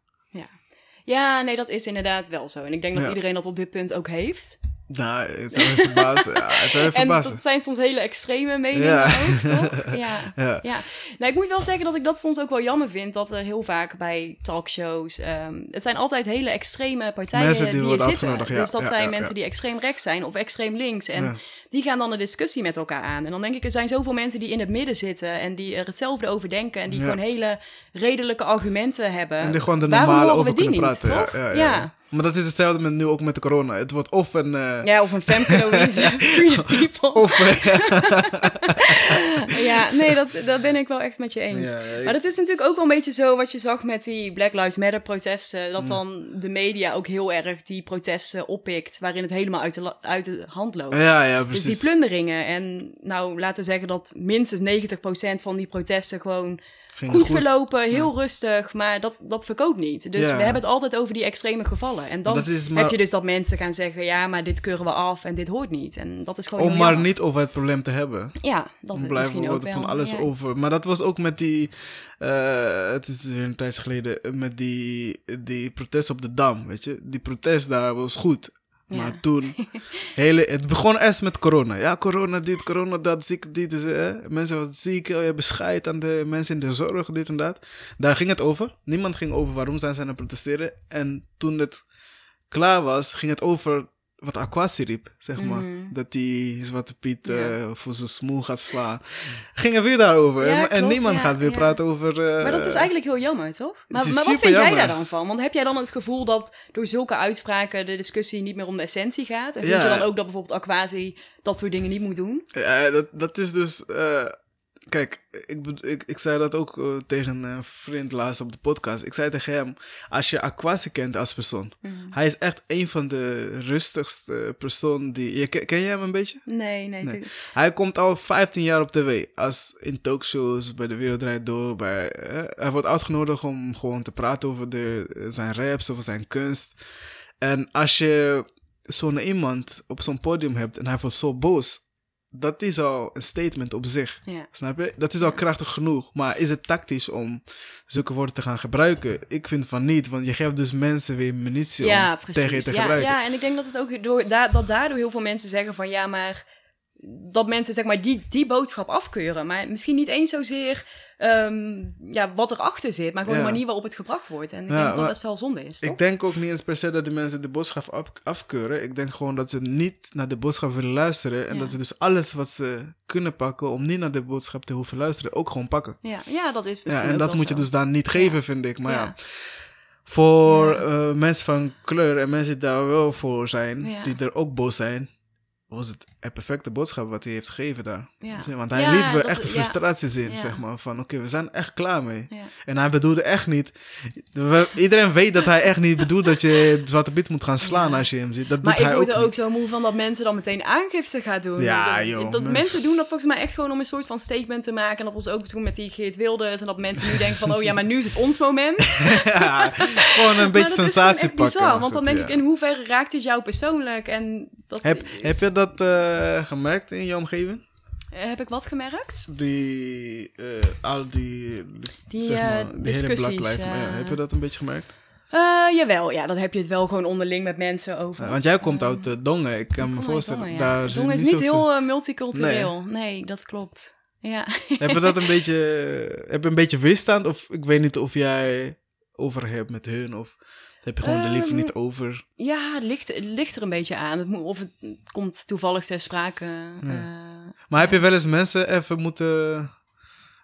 Ja. Nee, dat is inderdaad wel zo. En ik denk dat Ja. iedereen dat op dit punt ook heeft. Nou, het zou me verbazen. Ja, het zou me En verbazen. dat zijn soms hele extreme meningen Ja. ook, toch? Ja. Ja. Ja, nou, ik moet wel zeggen dat ik dat soms ook wel jammer vind. Dat er heel vaak bij talkshows. ehm, het zijn altijd hele extreme partijen Mensen die die, er zitten. Dus dat zijn mensen die extreem rechts zijn of extreem links. En Ja. Die gaan dan een discussie met elkaar aan. En dan denk ik, er zijn zoveel mensen die in het midden zitten. En die er hetzelfde over denken. En die Ja. gewoon hele redelijke argumenten hebben. En die gewoon Waarom normaal horen over we die kunnen niet, praten. toch? Ja, ja. Maar dat is hetzelfde met nu ook met de corona. Het wordt of een... eh, Ja, of een Femke Louise, Free the People. Of... eh, Ja, nee, dat, dat ben ik wel echt met je eens. Ik- Maar dat is natuurlijk ook wel een beetje zo wat je zag met die Black Lives Matter protesten. Dat dan de media ook heel erg die protesten oppikt, waarin het helemaal uit de, uit de hand loopt. ja, ja, Dus die plunderingen. En nou, laten we zeggen dat minstens 90% van die protesten gewoon Ging goed, verlopen, heel rustig, maar dat, dat verkoopt niet. Dus Ja. we hebben het altijd over die extreme gevallen. En dan maar- heb je dus dat mensen gaan zeggen, ja, maar dit keuren we af en dit hoort niet. En dat is gewoon Om maar jammer. niet over het probleem te hebben. Ja, dat is blijven we ook wel. van alles ja. over. Maar dat was ook met die... eh, het is weer een tijdje geleden. Met die, die protest op de Dam, weet je. Die protest daar was goed. Maar toen... Hele, het begon eerst met corona. Ja, corona dit, corona dat, ziek dit. Dus, mensen waren ziek, oh, je hebt scheid aan de mensen in de zorg, dit en dat. Daar ging het over. Niemand ging over waarom zijn ze aan het protesteren. En toen het klaar was, ging het over wat Aquasi riep, zeg maar. Dat die Zwarte Piet Mhm. Eh, voor zijn smoel gaat slaan. Gingen weer daarover. Ja, en klopt, niemand ja, gaat weer ja. praten over... eh, Maar dat is eigenlijk heel jammer, toch? Maar, wat vind jij daar dan van? Want heb jij dan het gevoel dat door zulke uitspraken de discussie niet meer om de essentie gaat? En vind je dan ook dat bijvoorbeeld Aquasi dat soort dingen niet moet doen? Ja, dat, dat is dus. eh, kijk, ik, ik, ik zei dat ook eh, tegen een vriend laatst op de podcast. Ik zei tegen hem: Als je Aquasi kent als persoon, Mhm. hij is echt een van de rustigste personen die. Je, ken, ken je hem een beetje? Nee, nee. Nee. Hij komt al 15 jaar op tv. Als in talkshows, bij de Wereld Draait Door. Bij, eh, hij wordt uitgenodigd om gewoon te praten over de, zijn raps, over zijn kunst. En als je zo'n iemand op zo'n podium hebt en hij wordt zo boos. Dat is al een statement op zich. Ja. Snap je? Dat is al krachtig genoeg. Maar is het tactisch om zulke woorden te gaan gebruiken? Ik vind van niet, want je geeft dus mensen weer munitie Ja, om tegen je te Ja, gebruiken. ja, en ik denk dat het ook door, da dat daardoor heel veel mensen zeggen van ja, maar dat mensen zeg maar die, die boodschap afkeuren. Maar misschien niet eens zozeer ehm, ja, wat erachter zit, maar gewoon Ja. de manier waarop het gebracht wordt. En ik Ja, denk dat dat best wel zonde is. Toch? Ik denk ook niet eens per se dat de mensen de boodschap af- afkeuren. Ik denk gewoon dat ze niet naar de boodschap willen luisteren. En Ja. dat ze dus alles wat ze kunnen pakken om niet naar de boodschap te hoeven luisteren, ook gewoon pakken. ja, ja, dat is misschien Ja, en dat moet je dus dan niet geven, vind ik. Maar ja, voor eh, mensen van kleur en mensen die daar wel voor zijn, Ja. die er ook boos zijn, was het een perfecte boodschap wat hij heeft gegeven daar. Ja. Want hij Ja, liet wel echt de ja. frustraties in, Ja. zeg maar. Van oké, we zijn echt klaar mee. En hij bedoelde echt niet. we- iedereen weet dat hij echt niet bedoelt dat je Zwarte Piet moet gaan slaan als je hem ziet. Dat Maar doet ik hij word ook, er ook niet. zo moe van dat mensen dan meteen aangifte gaan doen. Ja, dat, joh, dat mens- mensen doen dat volgens mij echt gewoon om een soort van statement te maken. En dat was ook toen met die Geert Wilders. En dat mensen nu denken van, oh ja, maar nu is het ons moment. Ja, gewoon een beetje sensatie pakken. bizar, want dan denk ik, in hoeverre raakt dit jou persoonlijk? En dat Heb, is- heb je dat eh, gemerkt in je omgeving? Heb ik wat gemerkt? Die, eh, al die, Die, zeg maar, eh, hele Black eh. Heb je dat een beetje gemerkt? Eh, jawel, ja, dan heb je het wel gewoon onderling met mensen over. Want jij komt uit Dongen, ik kan me voorstellen. Dongen, ja. Daar Dongen is niet heel eh, multicultureel. Nee. dat klopt. Ja. Heb je dat een beetje, heb je een beetje weerstand? Of ik weet niet of jij over hebt met hun of heb je gewoon de Ehm, niet over? Ja, het ligt, het ligt er een beetje aan. Of het komt toevallig ter sprake. eh, Maar heb je wel eens mensen even moeten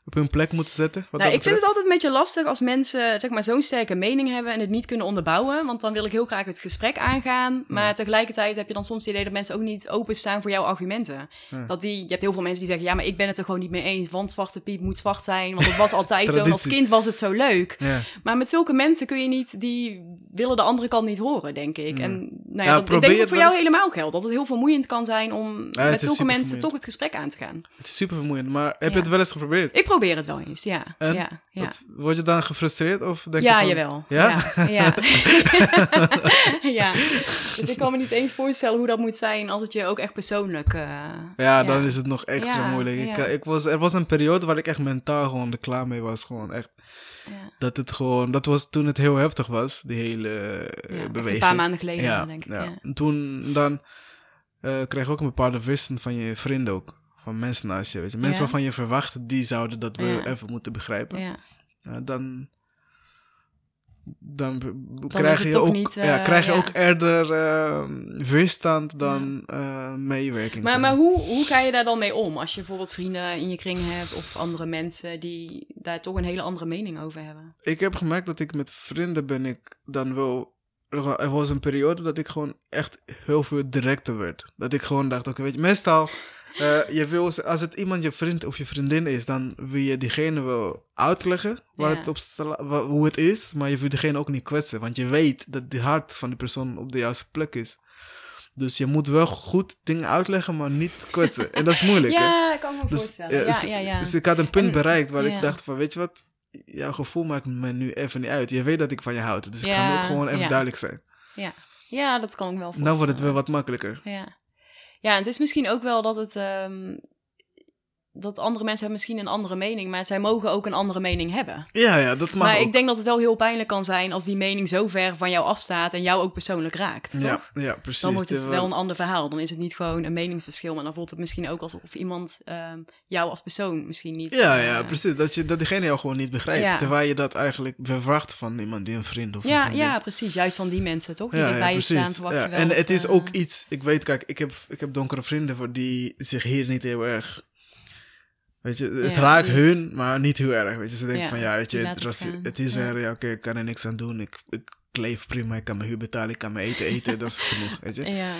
op hun plek moeten zetten? Wat nou, ik vind het altijd een beetje lastig als mensen zeg maar, zo'n sterke mening hebben en het niet kunnen onderbouwen. Want dan wil ik heel graag het gesprek aangaan. Maar tegelijkertijd heb je dan soms het idee dat mensen ook niet openstaan voor jouw argumenten. Dat die, je hebt heel veel mensen die zeggen, ja, maar ik ben het er gewoon niet mee eens. Want Zwarte Piet moet zwart zijn, want het was altijd zo. En als kind was het zo leuk. Ja. Maar met zulke mensen kun je niet, die willen de andere kant niet horen, denk ik. En nou ja, dat, ik probeer denk dat voor jou eens. helemaal geldt. Dat het heel vermoeiend kan zijn om met zulke mensen vermoeiend. toch het gesprek aan te gaan. Het is super vermoeiend, maar heb je het wel eens geprobeerd? Ik probeer het wel eens, ja. En? Ja, ja. Wat- word je dan gefrustreerd of denk ja, je van... jawel. Ja? Ja? Ja. ja. Dus ik kan me niet eens voorstellen hoe dat moet zijn als het je ook echt persoonlijk... eh, Ja, dan is het nog extra moeilijk. Ik, eh, ik was, er was een periode waar ik echt mentaal gewoon er klaar mee was. Gewoon echt. ja. Dat het gewoon, dat was toen het heel heftig was, die hele beweging. een paar maanden geleden, denk ik. Ja. Ja. En Toen dan eh, kreeg je ook een bepaalde weerstand van je vrienden ook. Van mensen naast je, weet je. Mensen Ja. waarvan je verwacht, die zouden dat wel Ja. even moeten begrijpen. Ja. Dan dan, b- is krijg je ook, niet, eh, ja, krijg je ja. ook eerder eh, weerstand dan eh, meewerking. Maar, maar hoe, hoe ga je daar dan mee om? Als je bijvoorbeeld vrienden in je kring hebt of andere mensen die daar toch een hele andere mening over hebben. ik heb gemerkt dat ik met vrienden ben ik dan wel... Er er was een periode dat ik gewoon echt heel veel directer werd. Dat ik gewoon dacht, oké, weet je, meestal... eh, je wil, als het iemand je vriend of je vriendin is, dan wil je diegene wel uitleggen waar Ja. het op hoe het is, maar je wil diegene ook niet kwetsen, want je weet dat de hart van die persoon op de juiste plek is. Dus je moet wel goed dingen uitleggen, maar niet kwetsen. En dat is moeilijk, hè? Ja, ik kan me Dus, voorstellen. ja, Ja, dus, ja, ja. dus ik had een punt bereikt waar ik dacht van, weet je wat, jouw gevoel maakt me nu even niet uit. Je weet dat ik van je houd, dus ik ga nu ook gewoon even duidelijk zijn. ja. ja, dat kan ik wel voorstellen. Dan wordt het wel wat makkelijker. Ja. Ja, het is misschien ook wel dat het... ehm, dat andere mensen hebben misschien een andere mening, maar zij mogen ook een andere mening hebben. Ja, ja, dat mag maar ook. ik denk dat het wel heel pijnlijk kan zijn als die mening zo ver van jou afstaat en jou ook persoonlijk raakt. Toch? ja, ja, precies. dan wordt het wel een ander verhaal. Dan is het niet gewoon een meningsverschil, maar dan voelt het misschien ook alsof iemand ehm, jou als persoon misschien niet. Ja, eh, ja, precies. Dat, je, dat diegene jou gewoon niet begrijpt. Ja. Terwijl je dat eigenlijk verwacht van iemand die een vriend of een Ja, vriendin. ja, precies. Juist van die mensen, toch? Die Ja, staan, precies. verwacht Ja. En het is eh, ook iets, ik weet, kijk, ik heb, ik heb donkere vrienden voor die zich hier niet heel erg. Weet je, het Ja, raakt hun, maar niet heel erg. Weet je, ze denken Ja, van ja, weet je, het, ras- is er, ja, oké, ik kan er niks aan doen. Ik, ik leef prima, ik kan mijn huur betalen, ik kan mijn eten eten, dat is genoeg, weet je.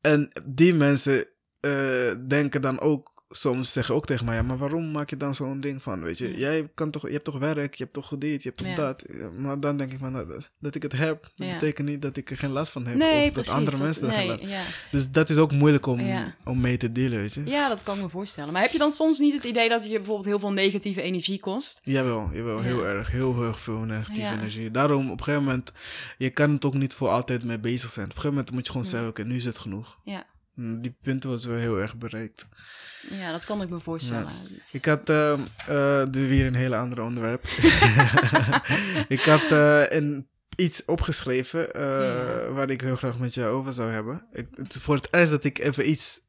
En die mensen eh, denken dan ook, soms zeggen ook tegen mij, ja, maar waarom maak je dan zo'n ding van, weet je? Jij kan toch, je hebt toch werk, je hebt toch dit, je hebt toch Ja. dat. Maar dan denk ik van, nou, dat, dat ik het heb, dat Ja. betekent niet dat ik er geen last van heb. nee, of precies. dat andere dat- mensen er geen last nee, ja. Dus dat is ook moeilijk om, om mee te dealen, weet je? ja, dat kan ik me voorstellen. Maar heb je dan soms niet het idee dat je bijvoorbeeld heel veel negatieve energie kost? Jawel, jawel, Ja. heel erg. Heel erg veel negatieve energie. Daarom, op een gegeven moment, je kan het ook niet voor altijd mee bezig zijn. Op een gegeven moment moet je gewoon zeggen, oké, nu is het genoeg. Ja. Hm, Die punt was wel heel erg bereikt. ja, dat kan ik me voorstellen. Ik had de weer een hele andere onderwerp. ik had eh, een, iets opgeschreven eh, Ja. waar ik heel graag met jou over zou hebben. Ik, het voor het eerst dat ik even iets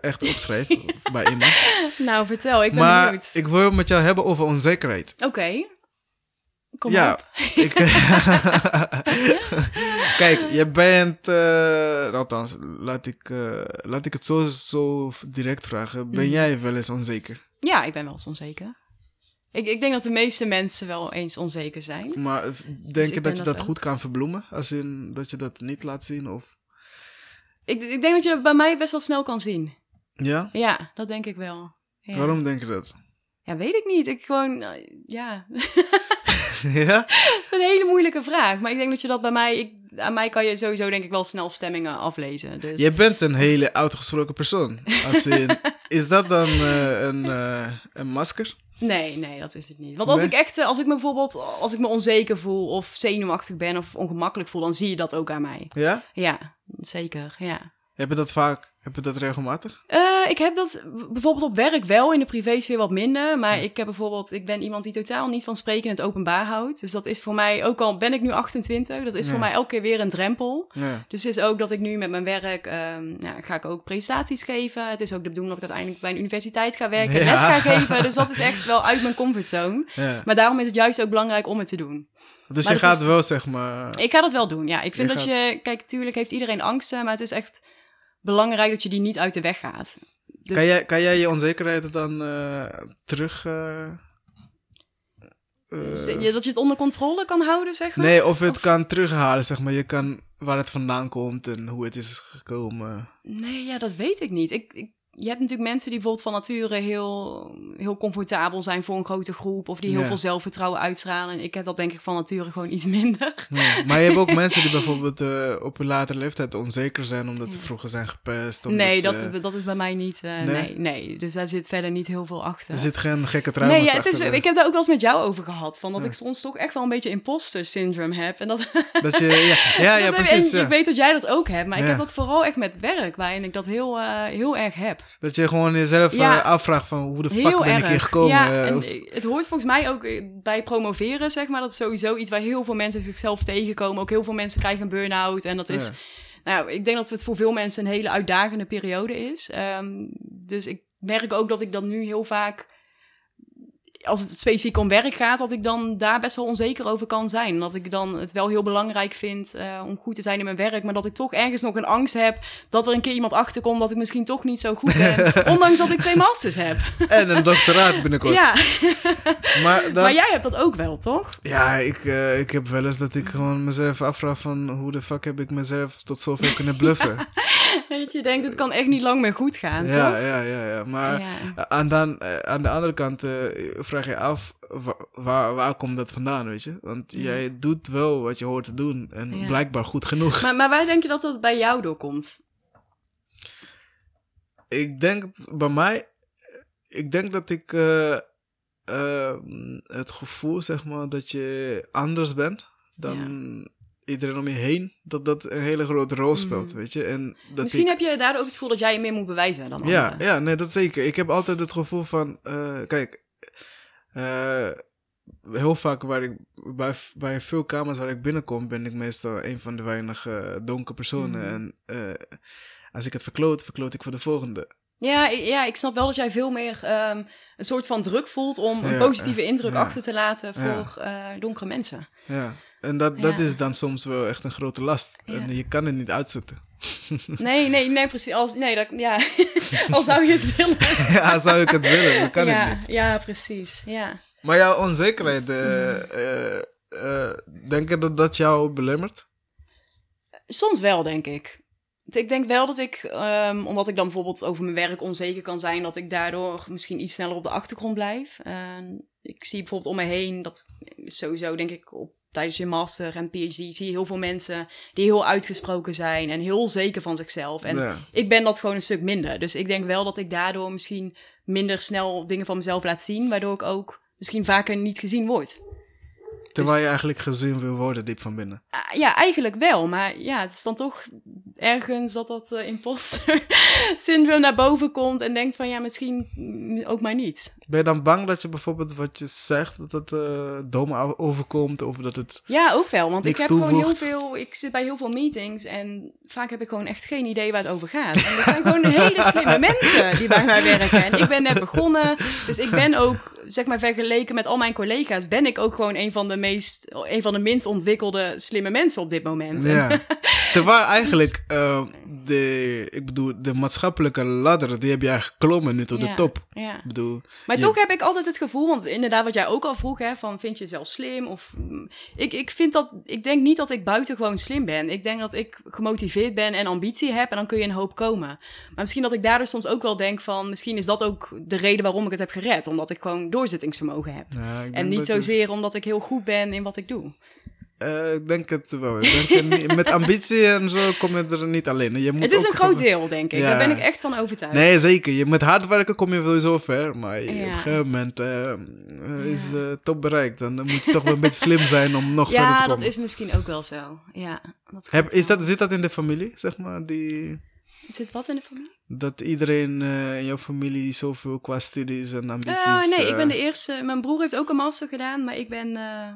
echt opschrijf bij iemand. Nou, vertel, ik ben Maar benieuwd. ik wil het met jou hebben over onzekerheid. Oké. Kom ja, op. ik, kijk, je bent, eh, althans, laat ik, eh, laat ik het zo, zo direct vragen. Ben Mhm. jij wel eens onzeker? Ja, ik ben wel eens onzeker. Ik, ik denk dat de meeste mensen wel eens onzeker zijn. Maar denk Dus je dat je dat goed kan verbloemen? Als in dat je dat niet laat zien? Of... Ik, ik denk dat je dat bij mij best wel snel kan zien. Ja? Ja, dat denk ik wel. Ja. Waarom denk je dat? Ja, weet ik niet. Ik gewoon, eh, ja. ja? Dat is een hele moeilijke vraag. Maar ik denk dat je dat bij mij, ik, aan mij kan je sowieso denk ik wel snel stemmingen aflezen. Dus Je bent een hele uitgesproken persoon. Als in, is dat dan eh, een, eh, een masker? nee, nee, dat is het niet. Want als Nee? ik echt, als ik me bijvoorbeeld, als ik me onzeker voel of zenuwachtig ben of ongemakkelijk voel, dan zie je dat ook aan mij. Ja? Ja, zeker, ja. Heb je dat vaak? Heb je dat regelmatig? Eh, ik heb dat bijvoorbeeld op werk wel, in de privésfeer wat minder. Maar ik heb bijvoorbeeld, ik ben iemand die totaal niet van spreken in het openbaar houdt. Dus dat is voor mij, ook al ben ik nu 28, dat is Ja. voor mij elke keer weer een drempel. Ja. Dus het is ook dat ik nu met mijn werk, ja, ga ik ook presentaties geven. Het is ook de bedoeling dat ik uiteindelijk bij een universiteit ga werken, en les ga geven. Dus dat is echt wel uit mijn comfortzone. Maar daarom is het juist ook belangrijk om het te doen. Dus Maar je gaat is- wel, zeg maar... Ik ga dat wel doen, ja. Ik vind Je dat gaat- je, kijk, tuurlijk heeft iedereen angsten, maar het is echt belangrijk dat je die niet uit de weg gaat. Dus Kan, jij, kan jij je onzekerheid dan eh, terug... eh, je- dat je het onder controle kan houden, zeg maar? nee, of het Of- kan terughalen, zeg maar. Je kan waar het vandaan komt en hoe het is gekomen. Nee, ja, dat weet ik niet. Ik, ik je hebt natuurlijk mensen die bijvoorbeeld van nature heel, heel comfortabel zijn voor een grote groep. Of die heel Ja. veel zelfvertrouwen uitstralen. En ik heb dat denk ik van nature gewoon iets minder. Ja, Maar je hebt ook mensen die bijvoorbeeld eh, op een latere leeftijd onzeker zijn omdat ze vroeger zijn gepest. Omdat, nee, dat, eh, dat is bij mij niet. eh, nee? nee? nee, Dus daar zit verder niet heel veel achter. er zit geen gekke trauma's Nee, ja, het is, achter, ik heb daar ook wel eens met jou over gehad. Van dat ik soms toch echt wel een beetje imposter syndrome heb. En dat, Dat je, ja, ja, precies. En ik weet dat jij dat ook hebt. Maar ik heb dat vooral echt met werk. Waarin ik dat heel, eh, heel erg heb. Dat je gewoon jezelf Ja. eh, afvraagt van hoe de fuck ben erg. ik hier gekomen? Ja, eh, en als- het hoort volgens mij ook eh, bij promoveren, zeg maar. Dat is sowieso iets waar heel veel mensen zichzelf tegenkomen. Ook heel veel mensen krijgen een burn-out. En dat is... Ja. Nou, ik denk dat het voor veel mensen een hele uitdagende periode is. Ehm, dus ik merk ook dat ik dan nu heel vaak... Als het specifiek om werk gaat, dat ik dan daar best wel onzeker over kan zijn. Dat ik dan het wel heel belangrijk vind eh, om goed te zijn in mijn werk. Maar dat ik toch ergens nog een angst heb dat er een keer iemand achterkomt dat ik misschien toch niet zo goed ben. ondanks dat ik twee masters heb. En een doctoraat binnenkort. Ja, Maar, maar jij hebt dat ook wel, toch? ja, ik, eh, ik heb wel eens dat ik gewoon mezelf afvraag van hoe de fuck heb ik mezelf tot zover kunnen bluffen. Dat je denkt, het kan echt niet lang meer goed gaan, ja, toch? ja, ja, ja. Maar Ja. aan, dan, eh, aan de andere kant eh, vraag je af, wa- waar, waar komt dat vandaan, weet je? Want jij doet wel wat je hoort te doen en Ja. blijkbaar goed genoeg. Maar, maar waar denk je dat dat bij jou doorkomt? Ik denk bij mij, ik denk dat ik eh, eh, het gevoel, zeg maar, dat je anders bent dan iedereen om je heen, dat dat een hele grote rol speelt, weet je? En dat. Misschien ik, heb je daardoor ook het gevoel dat jij je meer moet bewijzen dan ja, anderen. ja, nee, dat zeker. Ik heb altijd het gevoel van, eh, kijk, eh, heel vaak waar ik, bij, bij veel kamers waar ik binnenkom, ben ik meestal een van de weinige donkere personen. Mhm. En eh, als ik het verkloot, verkloot ik voor de volgende. Ja, ik- ja, ik snap wel dat jij veel meer ehm, een soort van druk voelt om een Ja, positieve indruk ja. achter te laten Ja. voor donkere mensen. Ja, en dat, dat is dan soms wel echt een grote last. Ja. En je kan het niet uitzetten. Nee, nee, nee, precies. Als, nee, dat, ja. Al zou je het willen. ja, zou ik het willen, dat kan ja, het niet. ja, precies. Ja. Maar jouw onzekerheid, eh, denk je dat dat jou belemmert? Soms wel, denk ik. Ik denk wel dat ik, ehm, omdat ik dan bijvoorbeeld over mijn werk onzeker kan zijn, dat ik daardoor misschien iets sneller op de achtergrond blijf. Ik zie bijvoorbeeld om me heen, dat sowieso denk ik op, tijdens je master en PhD, zie je heel veel mensen die heel uitgesproken zijn en heel zeker van zichzelf. En Ja. ik ben dat gewoon een stuk minder. Dus ik denk wel dat ik daardoor misschien minder snel dingen van mezelf laat zien, waardoor ik ook misschien vaker niet gezien word. Terwijl je eigenlijk gezien wil worden diep van binnen. Ah, Ja, eigenlijk wel. Maar ja, het is dan toch ergens dat dat eh, imposter syndroom naar boven komt en denkt van ja, misschien ook maar niet. Ben je dan bang dat je bijvoorbeeld wat je zegt, dat het eh dom overkomt? Of dat het... Ja, ook wel. Want ik heb gewoon heel veel. Ik zit bij heel veel meetings en vaak heb ik gewoon echt geen idee waar het over gaat. En er zijn gewoon hele slimme mensen die bij mij werken. En ik ben net begonnen. Dus ik ben ook, zeg maar, vergeleken met al mijn collega's, ben ik ook gewoon een van de meest, een van de minst ontwikkelde slimme mensen op dit moment. Ja. Terwijl eigenlijk, eh, de, ik bedoel, de maatschappelijke ladder, die heb jij geklommen nu tot de top. Ja. Ik bedoel, Maar je- toch heb ik altijd het gevoel, want inderdaad wat jij ook al vroeg, hè, van vind je jezelf slim? Of, mm, ik, ik vind dat, ik denk niet dat ik buitengewoon slim ben. Ik denk dat ik gemotiveerd ben en ambitie heb en dan kun je een hoop komen. Maar misschien dat ik daardoor soms ook wel denk van, misschien is dat ook de reden waarom ik het heb gered. Omdat ik gewoon doorzettingsvermogen heb. ja, En niet zozeer omdat ik heel goed ben in wat ik doe. Eh, ik denk het wel. Denk het met ambitie en zo kom je er niet alleen. Je moet Het is een groot deel, denk ik. Ja. Daar ben ik echt van overtuigd. Nee, zeker. Je, met hard werken kom je sowieso ver. Maar Ja. op een gegeven moment eh, eh, is Ja. de top bereikt. Dan moet je toch wel een beetje slim zijn om nog verder te ja, komen. dat is misschien ook wel zo. Ja, dat Heb, is dat, zit dat in de familie, zeg maar? Die, Zit wat in de familie? dat iedereen eh, in jouw familie zoveel qua studies en ambities... Eh, nee, ik ben eh, de eerste. Mijn broer heeft ook een master gedaan, maar ik ben eh,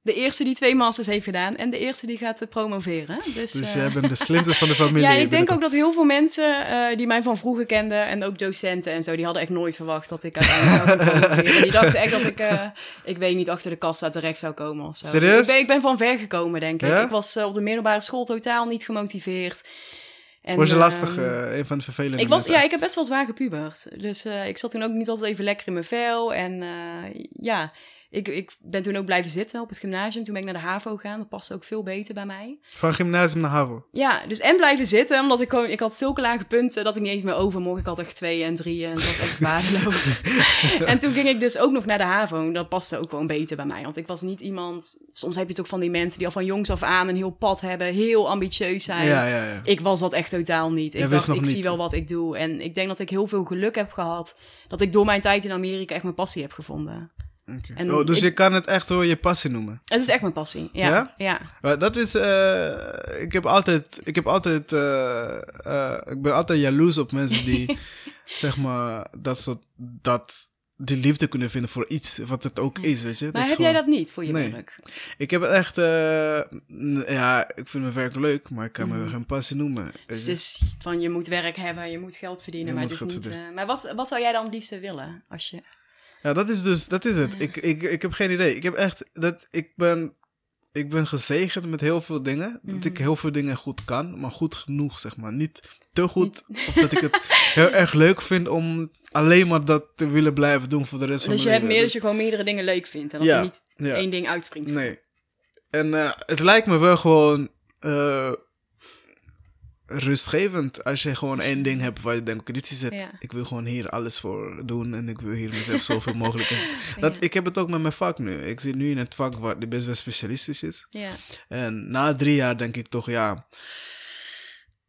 de eerste die twee masters heeft gedaan en de eerste die gaat eh, promoveren. Dus, Dus, eh, jij bent de slimste van de familie. ja, ik denk ook dat heel veel mensen eh, die mij van vroeger kenden en ook docenten en zo, die hadden echt nooit verwacht dat ik uiteindelijk zou gaan promoveren. Die dachten echt dat ik, eh, ik weet niet, achter de kassa terecht zou komen of zo. Serieus? Ik ben, ik ben van ver gekomen, denk ik. Ja? Ik was eh, op de middelbare school totaal niet gemotiveerd. En, Was je ehm, lastig, eh, een van de vervelende ik was, ja, ik heb best wel zwaar gepubert. Dus eh, ik zat toen ook niet altijd even lekker in mijn vel. En eh, ja, ik, ik ben toen ook blijven zitten op het gymnasium. Toen ben ik naar de HAVO gegaan. Dat paste ook veel beter bij mij. Van gymnasium naar HAVO? Ja, dus en blijven zitten. Omdat ik gewoon... Ik had zulke lage punten dat ik niet eens meer over mocht. Ik had echt twee en drie en het was echt waardeloos. en toen ging ik dus ook nog naar de HAVO. Dat paste ook gewoon beter bij mij. Want ik was niet iemand... Soms heb je ook van die mensen die al van jongs af aan een heel pad hebben. Heel ambitieus zijn. Ja, ja, ja. Ik was dat echt totaal niet. Ik dacht, ik niet. zie wel wat ik doe. En ik denk dat ik heel veel geluk heb gehad. Dat ik door mijn tijd in Amerika echt mijn passie heb gevonden. En oh, dus ik- je kan het echt wel je passie noemen? Het is echt mijn passie. Ja. Ja? Ja. Maar dat is, eh, ik heb altijd, ik heb altijd, eh, eh, ik ben altijd jaloers op mensen die, zeg maar, dat soort, dat, die liefde kunnen vinden voor iets, wat het ook is, weet je. Maar is heb gewoon- jij dat niet voor je Nee. werk? Ik heb het echt, ja, ik vind mijn werk leuk, maar ik kan me geen passie noemen. Mhm. Dus het is van je moet werk hebben, je moet geld verdienen. Je maar het is niet, maar wat, wat zou jij dan het liefste willen? Als je... Ja, dat is dus, dat is het. Ik, ik, ik heb geen idee. Ik heb echt, dat, ik ben, ik ben gezegend met heel veel dingen. Dat ik heel veel dingen goed kan, maar goed genoeg, zeg maar. Niet te goed, of dat ik het heel erg leuk vind om alleen maar dat te willen blijven doen voor de rest van Dus je mijn hebt leven. meer dat je gewoon meerdere dingen leuk vindt. En dat Ja, er niet ja. één ding uitspringt. Nee. En eh, het lijkt me wel gewoon eh, rustgevend als je gewoon één ding hebt waar je denkt, dit is het. Ja. Ik wil gewoon hier alles voor doen en ik wil hier mezelf zoveel mogelijk in. Dat, Ja. Ik heb het ook met mijn vak nu. Ik zit nu in het vak waar die best wel specialistisch is. Ja. En na drie jaar denk ik toch, ja,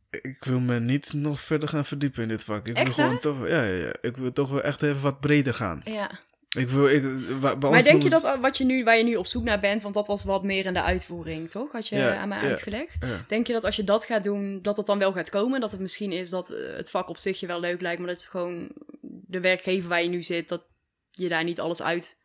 ik wil me niet nog verder gaan verdiepen in dit vak. Ik wil gewoon toch, ja, ja, ja, ik wil toch wel echt even wat breder gaan. ja. Ik wil, ik, bij Maar ons denk je dat wat je nu, waar je nu op zoek naar bent, want dat was wat meer in de uitvoering, toch? Had je aan mij uitgelegd. Denk je dat als je dat gaat doen, dat het dan wel gaat komen? Dat het misschien is dat eh, het vak op zich je wel leuk lijkt, maar dat het gewoon de werkgever waar je nu zit, dat je daar niet alles uit,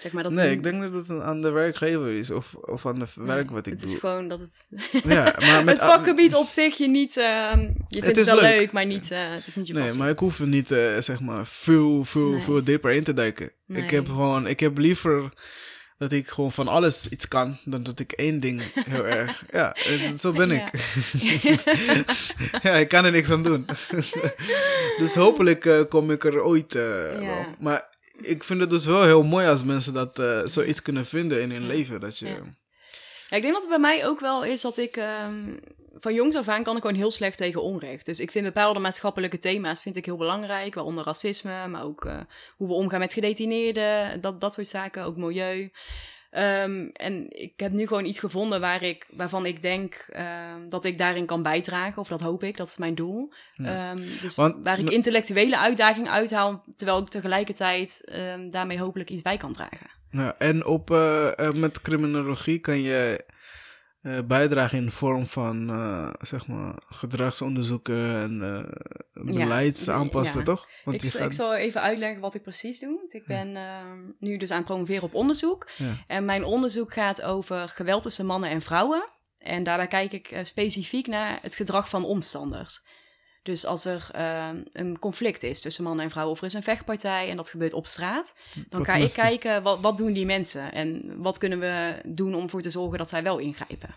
zeg maar dat Nee, ik denk dat het aan de werkgever is of, of aan het werk wat ik het doe. is gewoon dat het, Ja, maar met het vakgebied op zich je niet, eh, je vindt het, is wel leuk. leuk. maar niet, eh, het is niet je Nee, passie. maar ik hoef er niet, eh, zeg maar, veel, veel, Nee. veel dieper in te duiken. Nee. Ik heb gewoon, ik heb liever dat ik gewoon van alles iets kan, dan dat ik één ding heel erg, ja, het- zo ben ik. ja, ik kan er niks aan doen. dus hopelijk eh, kom ik er ooit wel. Maar ik vind het dus wel heel mooi als mensen dat eh, zoiets kunnen vinden in hun leven. Dat je, Ja. Ja, ik denk dat het bij mij ook wel is dat ik ehm, van jongs af aan kan ik gewoon heel slecht tegen onrecht. Dus ik vind bepaalde maatschappelijke thema's vind ik heel belangrijk, waaronder racisme, maar ook eh, hoe we omgaan met gedetineerden, dat, dat soort zaken, ook milieu. Ehm, en ik heb nu gewoon iets gevonden waar ik, waarvan ik denk ehm, dat ik daarin kan bijdragen, of dat hoop ik, dat is mijn doel. Ehm, dus Want- waar ik intellectuele uitdaging uithaal, terwijl ik tegelijkertijd daarmee hopelijk iets bij kan dragen. Ja, en op, eh, eh, met criminologie kan je eh, bijdragen in de vorm van eh, zeg maar, gedragsonderzoeken en eh beleids Ja, aanpassen, ja. toch? Want Ik, gaat- ik zal even uitleggen wat ik precies doe. Want Ik ben nu dus aan het promoveren op onderzoek. Ja. En mijn onderzoek gaat over geweld tussen mannen en vrouwen. En daarbij kijk ik specifiek naar het gedrag van omstanders. Dus als er ehm, een conflict is tussen mannen en vrouwen, of er is een vechtpartij en dat gebeurt op straat, dan Wat ga ik kijken wat, wat doen die mensen en wat kunnen we doen om ervoor te zorgen dat zij wel ingrijpen.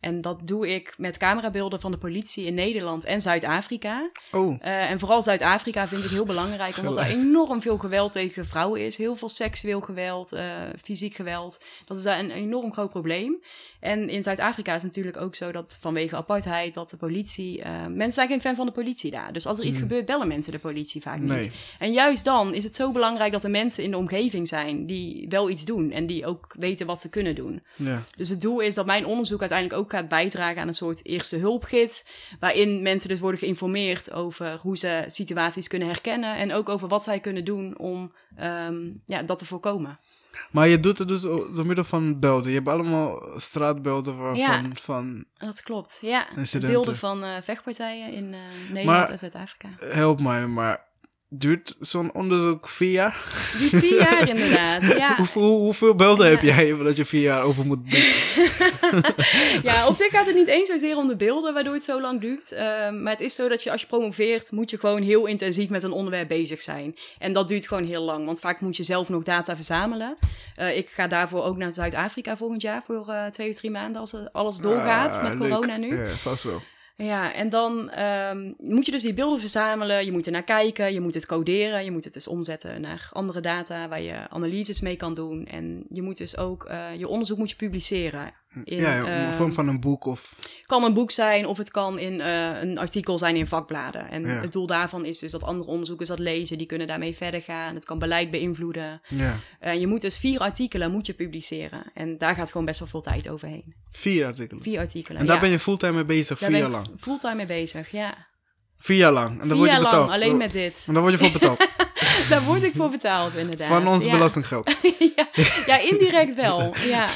En dat doe ik met camerabeelden van de politie in Nederland en Zuid-Afrika. Oh, Eh, en vooral Zuid-Afrika vind ik heel belangrijk, omdat er enorm veel geweld tegen vrouwen is. Heel veel seksueel geweld, eh, fysiek geweld. Dat is daar een enorm groot probleem. En in Zuid-Afrika is het natuurlijk ook zo dat vanwege apartheid, dat de politie... eh, mensen zijn geen fan van de politie daar. Dus als er iets gebeurt, bellen mensen de politie vaak niet. En juist dan is het zo belangrijk dat er mensen in de omgeving zijn die wel iets doen. En die ook weten wat ze kunnen doen. ja. Dus het doel is dat mijn onderzoek uiteindelijk ook gaat bijdragen aan een soort eerste hulpgids. Waarin mensen dus worden geïnformeerd over hoe ze situaties kunnen herkennen. En ook over wat zij kunnen doen om ehm, ja, dat te voorkomen. Maar je doet het dus door middel van beelden. Je hebt allemaal straatbeelden waarvan... Ja. Van, Dat klopt, ja. Incidenten. Beelden van eh, vechtpartijen in eh, Nederland Maar- en Zuid-Afrika. help mij, maar duurt zo'n onderzoek vier jaar? Die vier jaar inderdaad, ja. Hoeveel, hoeveel beelden heb jij dat je vier jaar over moet doen? Ja, op zich gaat het niet eens zozeer om de beelden, waardoor het zo lang duurt. Ehm, maar het is zo dat je als je promoveert, moet je gewoon heel intensief met een onderwerp bezig zijn. En dat duurt gewoon heel lang, want vaak moet je zelf nog data verzamelen. Eh, ik ga daarvoor ook naar Zuid-Afrika volgend jaar voor eh, twee of drie maanden als alles doorgaat Ah, met leuk. corona nu. Ja, vast wel. Ja, en dan ehm, moet je dus die beelden verzamelen, je moet er naar kijken, je moet het coderen, je moet het dus omzetten naar andere data waar je analyses mee kan doen. En je moet dus ook, eh, je onderzoek moet je publiceren. In, ja, in vorm van een boek of... kan een boek zijn of het kan in eh, een artikel zijn in vakbladen. En Ja. het doel daarvan is dus dat andere onderzoekers dat lezen, die kunnen daarmee verder gaan. Het kan beleid beïnvloeden. Ja, En je moet dus vier artikelen moet je publiceren. En daar gaat gewoon best wel veel tijd overheen. vier artikelen. Vier artikelen. En daar ja. ben je fulltime mee bezig, Daar vier jaar lang. fulltime mee bezig, ja. Vier jaar lang. En dan Vier word je betaald. lang, alleen met dit. En dan word je voor betaald. Daar word ik voor betaald, inderdaad. Van ons ja. belastinggeld. ja. ja, indirect wel. Ja.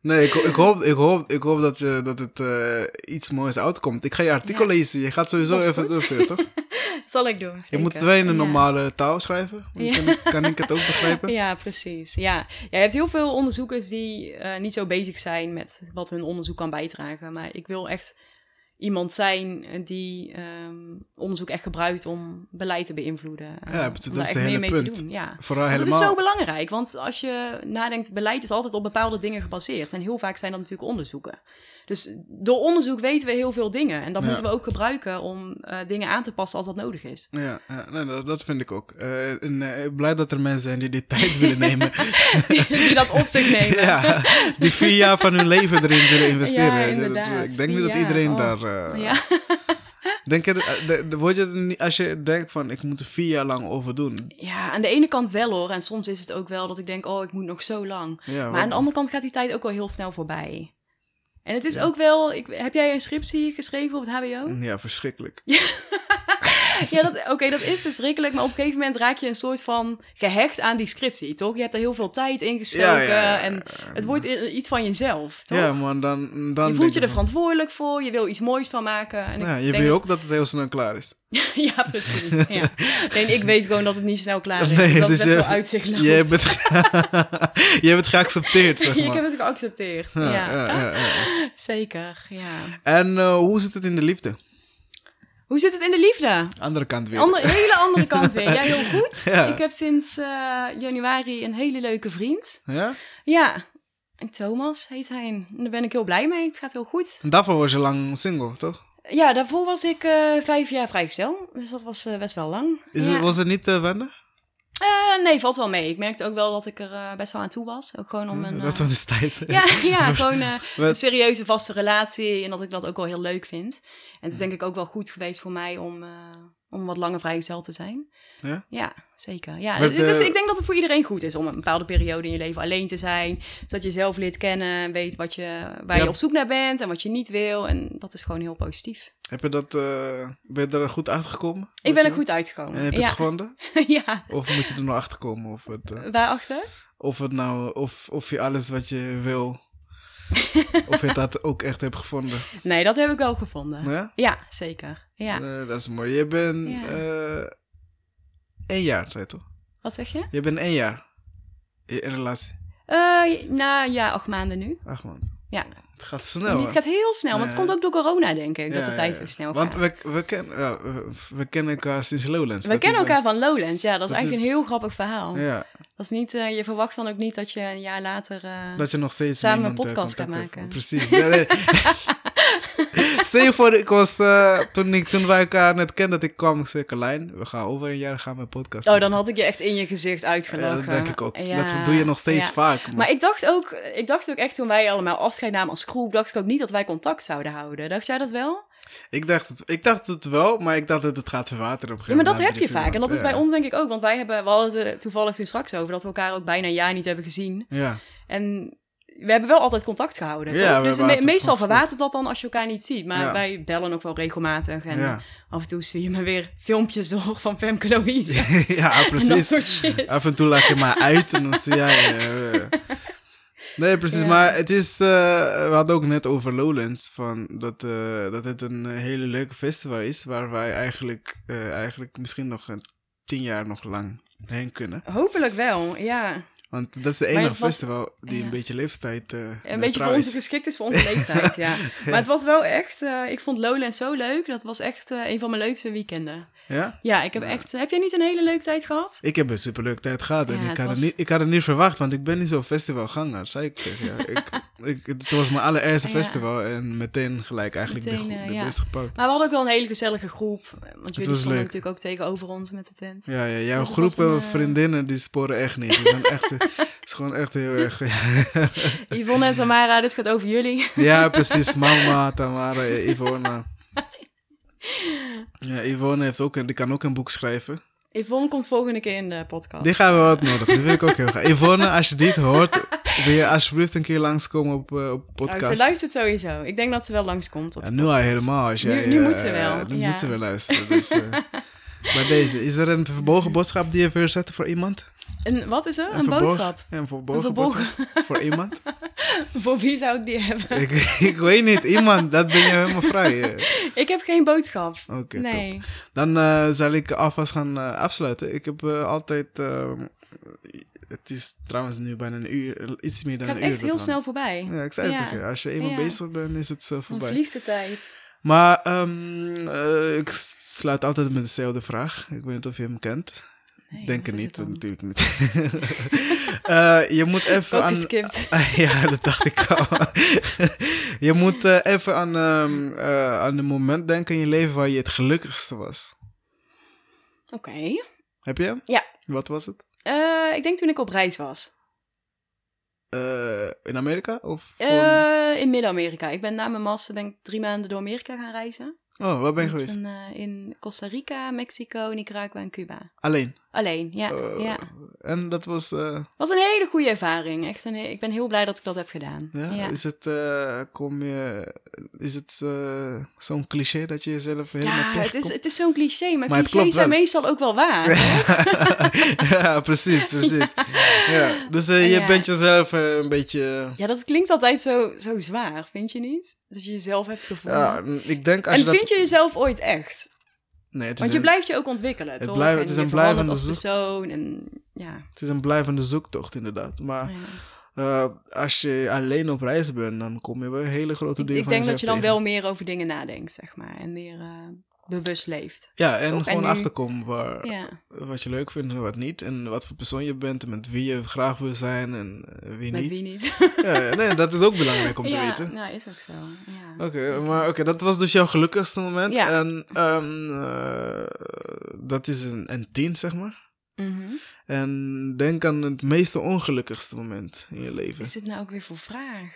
Nee, ik, ik, hoop, ik, hoop, ik hoop dat, je, dat het eh, iets moois uitkomt. Ik ga je artikel Ja. lezen. Je gaat sowieso even tussen, toch? Zal ik doen. Je moet het wel in een normale taal schrijven. Kan, kan ik het ook begrijpen? Ja, precies. Ja. ja, je hebt heel veel onderzoekers die eh, niet zo bezig zijn met wat hun onderzoek kan bijdragen. Maar ik wil echt iemand zijn die ehm, onderzoek echt gebruikt om beleid te beïnvloeden. Eh, Ja, om dat daar is meer hele mee punt. te doen. Ja. Vooral Want helemaal... Het is zo belangrijk, want als je nadenkt, beleid is altijd op bepaalde dingen gebaseerd. En heel vaak zijn dat natuurlijk onderzoeken. Dus door onderzoek weten we heel veel dingen. En dat Ja. moeten we ook gebruiken om eh, dingen aan te passen als dat nodig is. Ja, dat- vind ik ook. Eh, en, eh, blij dat er mensen zijn die die tijd willen nemen. die dat op zich nemen. ja, die vier jaar van hun leven erin willen investeren. Dat- ik denk niet dat iedereen oh. daar... Ja. Denk je, word je niet, als je denkt van ik moet er vier jaar lang over doen. ja, aan de ene kant wel hoor. En soms is het ook wel dat ik denk, oh, ik moet nog zo lang. Ja, Maar aan de andere kant gaat die tijd ook wel heel snel voorbij. En het is ook wel... Ik, heb jij een scriptie geschreven op het hbo? Ja, verschrikkelijk. Ja, dat- oké, dat is verschrikkelijk. Maar op een gegeven moment raak je een soort van gehecht aan die scriptie, toch? Je hebt er heel veel tijd in gestoken. Ja. En het wordt iets van jezelf, toch? Ja, man, dan, dan je voelt je er verantwoordelijk voor. Je wil iets moois van maken. En Ja, je wil ook dat het heel snel klaar is. ja, precies. Ja. Nee, ik weet gewoon dat het niet snel klaar is. Nee, dat dus het best je- wel uit zich loopt. Je hebt het, het geaccepteerd, zeg ik heb het geaccepteerd. Ja. zeker. Ja. En eh, hoe zit het in de liefde? Hoe zit het in de liefde? Andere kant weer. Andere, hele andere kant weer. Jij heel goed. Ja. Ik heb sinds eh, januari een hele leuke vriend. Ja? Ja, en Thomas heet hij. En daar ben ik heel blij mee. Het gaat heel goed. En daarvoor was je lang single, toch? Ja, daarvoor was ik eh, vijf jaar vrijgezel. Dus dat was eh, best wel lang. Is ja. het, was het niet te wennen? Eh, nee, valt wel mee. Ik merkte ook wel dat ik er eh, best wel aan toe was. Ook gewoon om een... Dat eh, was de tijd. Ja, ja gewoon eh, een serieuze vaste relatie. En dat ik dat ook wel heel leuk vind. En het is denk ik ook wel goed geweest voor mij om, eh, om wat langer vrijgezel te zijn. Ja? Ja, zeker. Ja, eh, ik denk dat het voor iedereen goed is om een bepaalde periode in je leven alleen te zijn. Zodat je zelf leert kennen en weet wat je, waar Ja. je op zoek naar bent en wat je niet wil. En dat is gewoon heel positief. Heb je dat, eh, ben je er goed uitgekomen? Ik ben er goed uitgekomen. En heb je ja. het gevonden? ja, Of moet je er nog achter komen? Of het, eh, waarachter? of het nou, of, of je alles wat je wil, of je dat ook echt hebt gevonden. Nee, dat heb ik wel gevonden. Ja? Ja, zeker. Ja. Eh, dat is mooi. Je bent Ja. eh één jaar, zei je toch? Wat zeg je? Je bent één jaar in relatie. Nou ja, acht maanden nu. Ach man, Ja. het gaat snel. het gaat heel snel, maar het komt ook door corona, denk ik, dat de tijd zo snel Want gaat. we, we, ken, we, kennen elkaar sinds Lowlands. We Dat kennen elkaar van Lowlands, ja. Dat is dat eigenlijk is- een heel grappig verhaal. Ja, Dat is niet, je verwacht dan ook niet dat je een jaar later... dat je nog steeds Samen een podcast hebt. maken. Precies. Ja, nee. Stel je voor, ik was, eh, toen, ik, toen wij elkaar net kenden, dat ik kwam, ik zei, Carlijn, we gaan over een jaar gaan met podcast. Oh, dan had ik je echt in je gezicht Ja, uitgelachen. dat denk ik ook. Ja, dat doe je nog steeds ja. vaak. Maar, Maar ik dacht, ook, ik dacht ook echt toen wij allemaal afscheid namen als groep, dacht ik ook niet dat wij contact zouden houden. Dacht jij dat wel? ik, dacht het, ik dacht het wel, maar ik dacht dat het gaat verwateren op een Ja, maar gegeven dat moment. heb je vaak. En dat is Ja. bij ons denk ik ook. Want wij hebben, we hadden het toevallig toen straks over, dat we elkaar ook bijna een jaar niet hebben gezien. Ja, En we hebben wel altijd contact gehouden. Ja, toch? Dus me- meestal verwatert dat dan als je elkaar niet ziet. Maar Ja. wij bellen ook wel regelmatig. En ja. af en toe stuur je me weer filmpjes door van Femke Louise. ja, precies. Af en toe laat je maar uit en dan zie jij... eh, eh. Nee, precies. Ja. Maar het is... eh, we hadden ook net over Lowlands. Van dat, dat het een hele leuke festival is. Waar wij eigenlijk, eigenlijk misschien nog een tien jaar nog lang heen kunnen. Hopelijk wel, ja. Want dat is de enige was- festival die ja. een beetje leeftijd eh Een beetje voor ons geschikt is voor onze leeftijd, ja. Maar het was wel echt... eh, ik vond Lowlands zo leuk. Dat was echt eh, een van mijn leukste weekenden. Ja? Ja, ik heb echt... Heb jij niet een hele leuke tijd gehad? Ik heb een superleuke tijd gehad. En ik, had was- het niet, ik had het niet verwacht, want ik ben niet zo'n festivalganger, zei ik tegen jou. ik, ik, het was mijn allereerste festival en meteen gelijk eigenlijk Meteen, de, eh, de ja. beste gepakt. Maar we hadden ook wel een hele gezellige groep. Want jullie stonden natuurlijk ook tegenover ons met de tent. Ja, ja, jouw Dus groepen een, eh, vriendinnen, die sporen echt niet. Die zijn echt, het is gewoon echt heel erg... Yvonne en Tamara, dit gaat over jullie. ja, precies. Mama, Tamara, Yvonne. Ja, Yvonne heeft ook een, die kan ook een boek schrijven. Yvonne komt volgende keer in de podcast. Die gaan we wat nodig. Die wil ik ook heel graag. Yvonne, als je dit hoort, wil je alsjeblieft een keer langskomen op, eh, op Oh, podcast. ze luistert sowieso. Ik denk dat ze wel langskomt. Op Ja, nu al helemaal. Als Nu- jij, nu eh, moet ze wel, Nu ja. moet ze wel luisteren. Dus, eh, maar deze, is er een verbogen boodschap die je wil zetten voor iemand? Een, wat is er? Een, boodschap. Een Een verborgen- boodschap voor iemand? Voor wie zou ik die hebben? ik, ik weet niet, iemand, dat ben je helemaal vrij. eh. Ik heb geen boodschap. Oké, nee. top. Dan eh, zal ik alvast gaan eh, afsluiten. Ik heb altijd... eh, het is trouwens nu bijna een uur, iets meer dan Het gaat een uur. echt heel snel voorbij. Ja, ik zei het Ja. Als je eenmaal Ja. bezig bent, is het zo Dan voorbij. vliegt de tijd. Maar ehm, eh, ik sluit altijd met dezelfde vraag. Ik weet niet of je hem kent. Nee, Denk het niet, natuurlijk niet. Eh, je moet even aan... geskipt. ja, dat dacht ik al. je moet eh, even aan, ehm eh, aan een moment denken in je leven waar je het gelukkigste was. Oké. Heb je? Ja. Wat was het? Ik denk toen ik op reis was. In Amerika? Of gewoon- in Midden-Amerika. Ik ben na mijn master ben ik drie maanden door Amerika gaan reizen. Oh, waar ben je Met geweest? een, in Costa Rica, Mexico, Nicaragua en Cuba. Alleen? Alleen, ja. Eh, ja. En dat was... eh, was een hele goede ervaring. Echt een, he- ik ben heel blij dat ik dat heb gedaan. Ja, ja. is het, eh, kom je, is het zo'n cliché dat je jezelf helemaal Ja, het is, het is zo'n cliché, maar, Maar het clichés zijn wel. meestal ook wel waar. ja, precies, precies. Ja. Dus je bent jezelf een beetje... ja, dat klinkt altijd zo, zo zwaar, vind je niet? Dat je jezelf hebt gevonden. Ja, ik denk als en je dat... vind je jezelf ooit echt? Nee, het is, Want je een, blijft je ook ontwikkelen, het toch? het is een blijvende als zoek. persoon en ja. het is een blijvende zoektocht, inderdaad. Maar ja. eh, als je alleen op reis bent, dan kom je wel hele grote Ik, dingen ik van denk dat je dan tegen. wel meer over dingen nadenkt, zeg maar. En meer eh, bewust leeft. Ja, en Toch? En gewoon nu- achterkomen waar, Ja. wat je leuk vindt en wat niet. En wat voor persoon je bent en met wie je graag wil zijn en eh, wie Met niet. wie niet? Ja, nee, dat is ook belangrijk om te ja, weten. nou is ook zo. Ja, Oké, maar oké, dat was dus jouw gelukkigste moment. Ja. En ehm, eh, dat is een, een tien, zeg maar. Mhm. En denk aan het meeste ongelukkigste moment in je leven. Is dit nou ook weer voor vraag?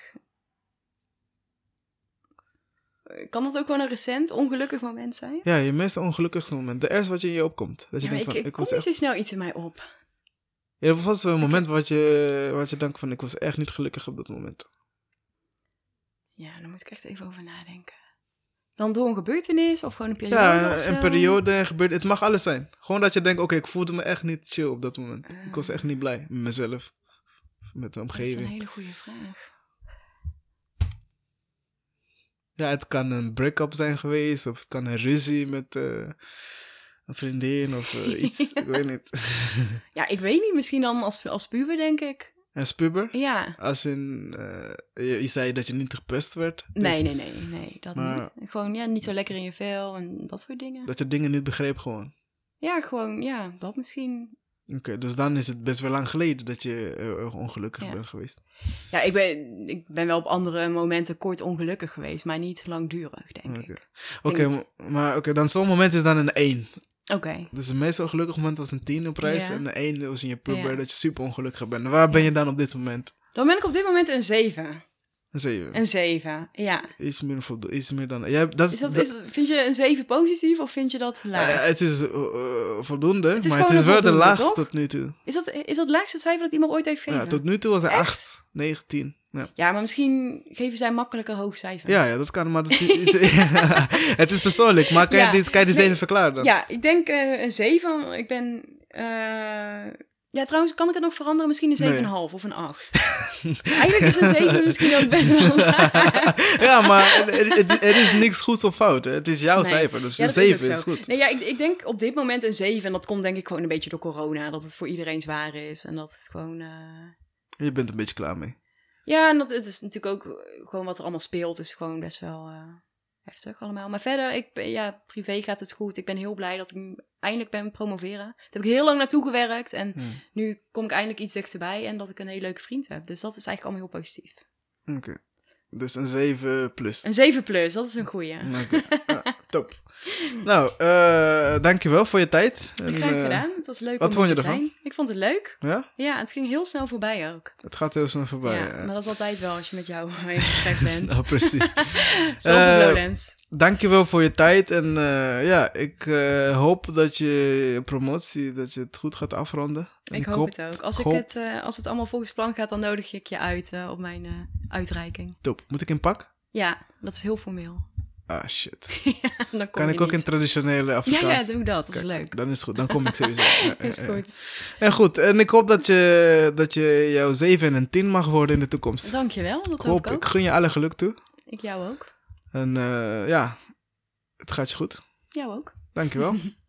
Kan dat ook gewoon een recent ongelukkig moment zijn? Ja, je meest ongelukkigste moment. De eerste wat je in je opkomt. Dat je Ja, denkt ik, van, ik kom niet echt... zo snel iets in mij op. Ja, er was zo'n moment wat je, wat je denkt van, ik was echt niet gelukkig op dat moment. Ja, daar moet ik echt even over nadenken. Dan door een gebeurtenis of gewoon een periode Ja, een periode en gebeurt. Het mag alles zijn. Gewoon dat je denkt, oké, ik voelde me echt niet chill op dat moment. Ik was echt niet blij met mezelf. Met de Dat is een omgeving. hele goede vraag. Ja, het kan een break-up zijn geweest, of het kan een ruzie met eh, een vriendin of eh, iets. ik weet niet. Ja, ik weet niet. Misschien dan als, als puber, denk ik. een spuber? Ja. Als in, eh, je, je zei dat je niet gepest werd. dus Nee, nee, nee, nee. Dat Maar- niet. Gewoon, ja, niet zo lekker in je vel en dat soort dingen. Dat je dingen niet begreep gewoon. Ja, gewoon, ja, dat misschien. Oké, dus dan is het best wel lang geleden dat je erg ongelukkig Ja. bent geweest. Ja, ik ben, ik ben wel op andere momenten kort ongelukkig geweest, maar niet langdurig, denk ik. Oké, maar oké, dan zo'n moment is dan een 1. Oké. Dus het meest ongelukkig moment was een 10 op reis. Ja. En de 1 was in je puber Ja. dat je super ongelukkig bent. Waar ben je dan op dit moment? Dan ben ik op dit moment een 7. Een 7. Een 7, ja. Iets meer, voldo- iets meer dan... Ja, dat, Is dat, dat- is, vind je een 7 positief of vind je dat laag? Het is eh, eh, voldoende, Het is maar het is wel de voldoende, laagste tot nu toe. Is dat, is dat het laagste cijfer dat iemand ooit heeft gegeven? Ja, tot nu toe was het Echt? 8, 9, 10. Ja. Ja, maar misschien geven zij makkelijker hoog cijfers. Ja, ja, dat kan, maar dat is, het is persoonlijk. Maar kan je Ja, dit, kan je nee. even verklaren dan? Ja, ik denk eh, een 7. Ik ben... ja, trouwens, kan ik het nog veranderen? Misschien een 7,5 Nee. of een 8. Eigenlijk is een 7 misschien ook best wel ja, maar er is niks goeds of fout. hè. Het is jouw Nee. cijfer, dus Ja, een dat 7 ook is, goed. Nee, ja, ik, ik denk op dit moment een 7. En dat komt denk ik gewoon een beetje door corona. Dat het voor iedereen zwaar is. En dat het gewoon... eh, Je bent een beetje klaar mee. Ja, en dat het is natuurlijk ook gewoon wat er allemaal speelt. Is gewoon best wel... eh, heftig allemaal. Maar verder, ik, ja, privé gaat het goed. Ik ben heel blij dat ik eindelijk ben promoveren. Daar heb ik heel lang naartoe gewerkt. En Hmm. nu kom ik eindelijk iets dichterbij. En dat ik een hele leuke vriend heb. Dus dat is eigenlijk allemaal heel positief. Oké. Dus een 7 plus. Een 7 plus, dat is een goeie. Oké. Ja, top. Nou, eh dankjewel voor je tijd. En, Graag eh, gedaan. Het was leuk wat om vond je te ervan? zijn. Ik vond het leuk. Ja? Ja, het ging heel snel voorbij ook. Het gaat heel snel voorbij. ja, ja. maar dat is altijd wel als je met jou in gesprek bent. Nou, precies. Zoals op Eh, Lowlands. Dankjewel voor je tijd. En ja, ik hoop dat je promotie, dat je het goed gaat afronden. En Ik hoop het ook. Als, ik het, als het allemaal volgens plan gaat, dan nodig ik je uit op mijn uitreiking. Top. Moet ik in pak? Ja, dat is heel formeel. Ah, shit. dan kom Kan ik ook in traditionele Ja, Afrikaans? ja, doe dat. Dat is leuk. Dan is het goed. Dan kom ik sowieso. Ja, ja, Is ja. goed. En goed. En ik hoop dat je, dat je jouw 7 en een 10 mag worden in de toekomst. Dankjewel, dat Ik hoop ik ik gun je alle geluk toe. Ik jou ook. En eh, ja, het gaat je goed. Jou ook. Dankjewel.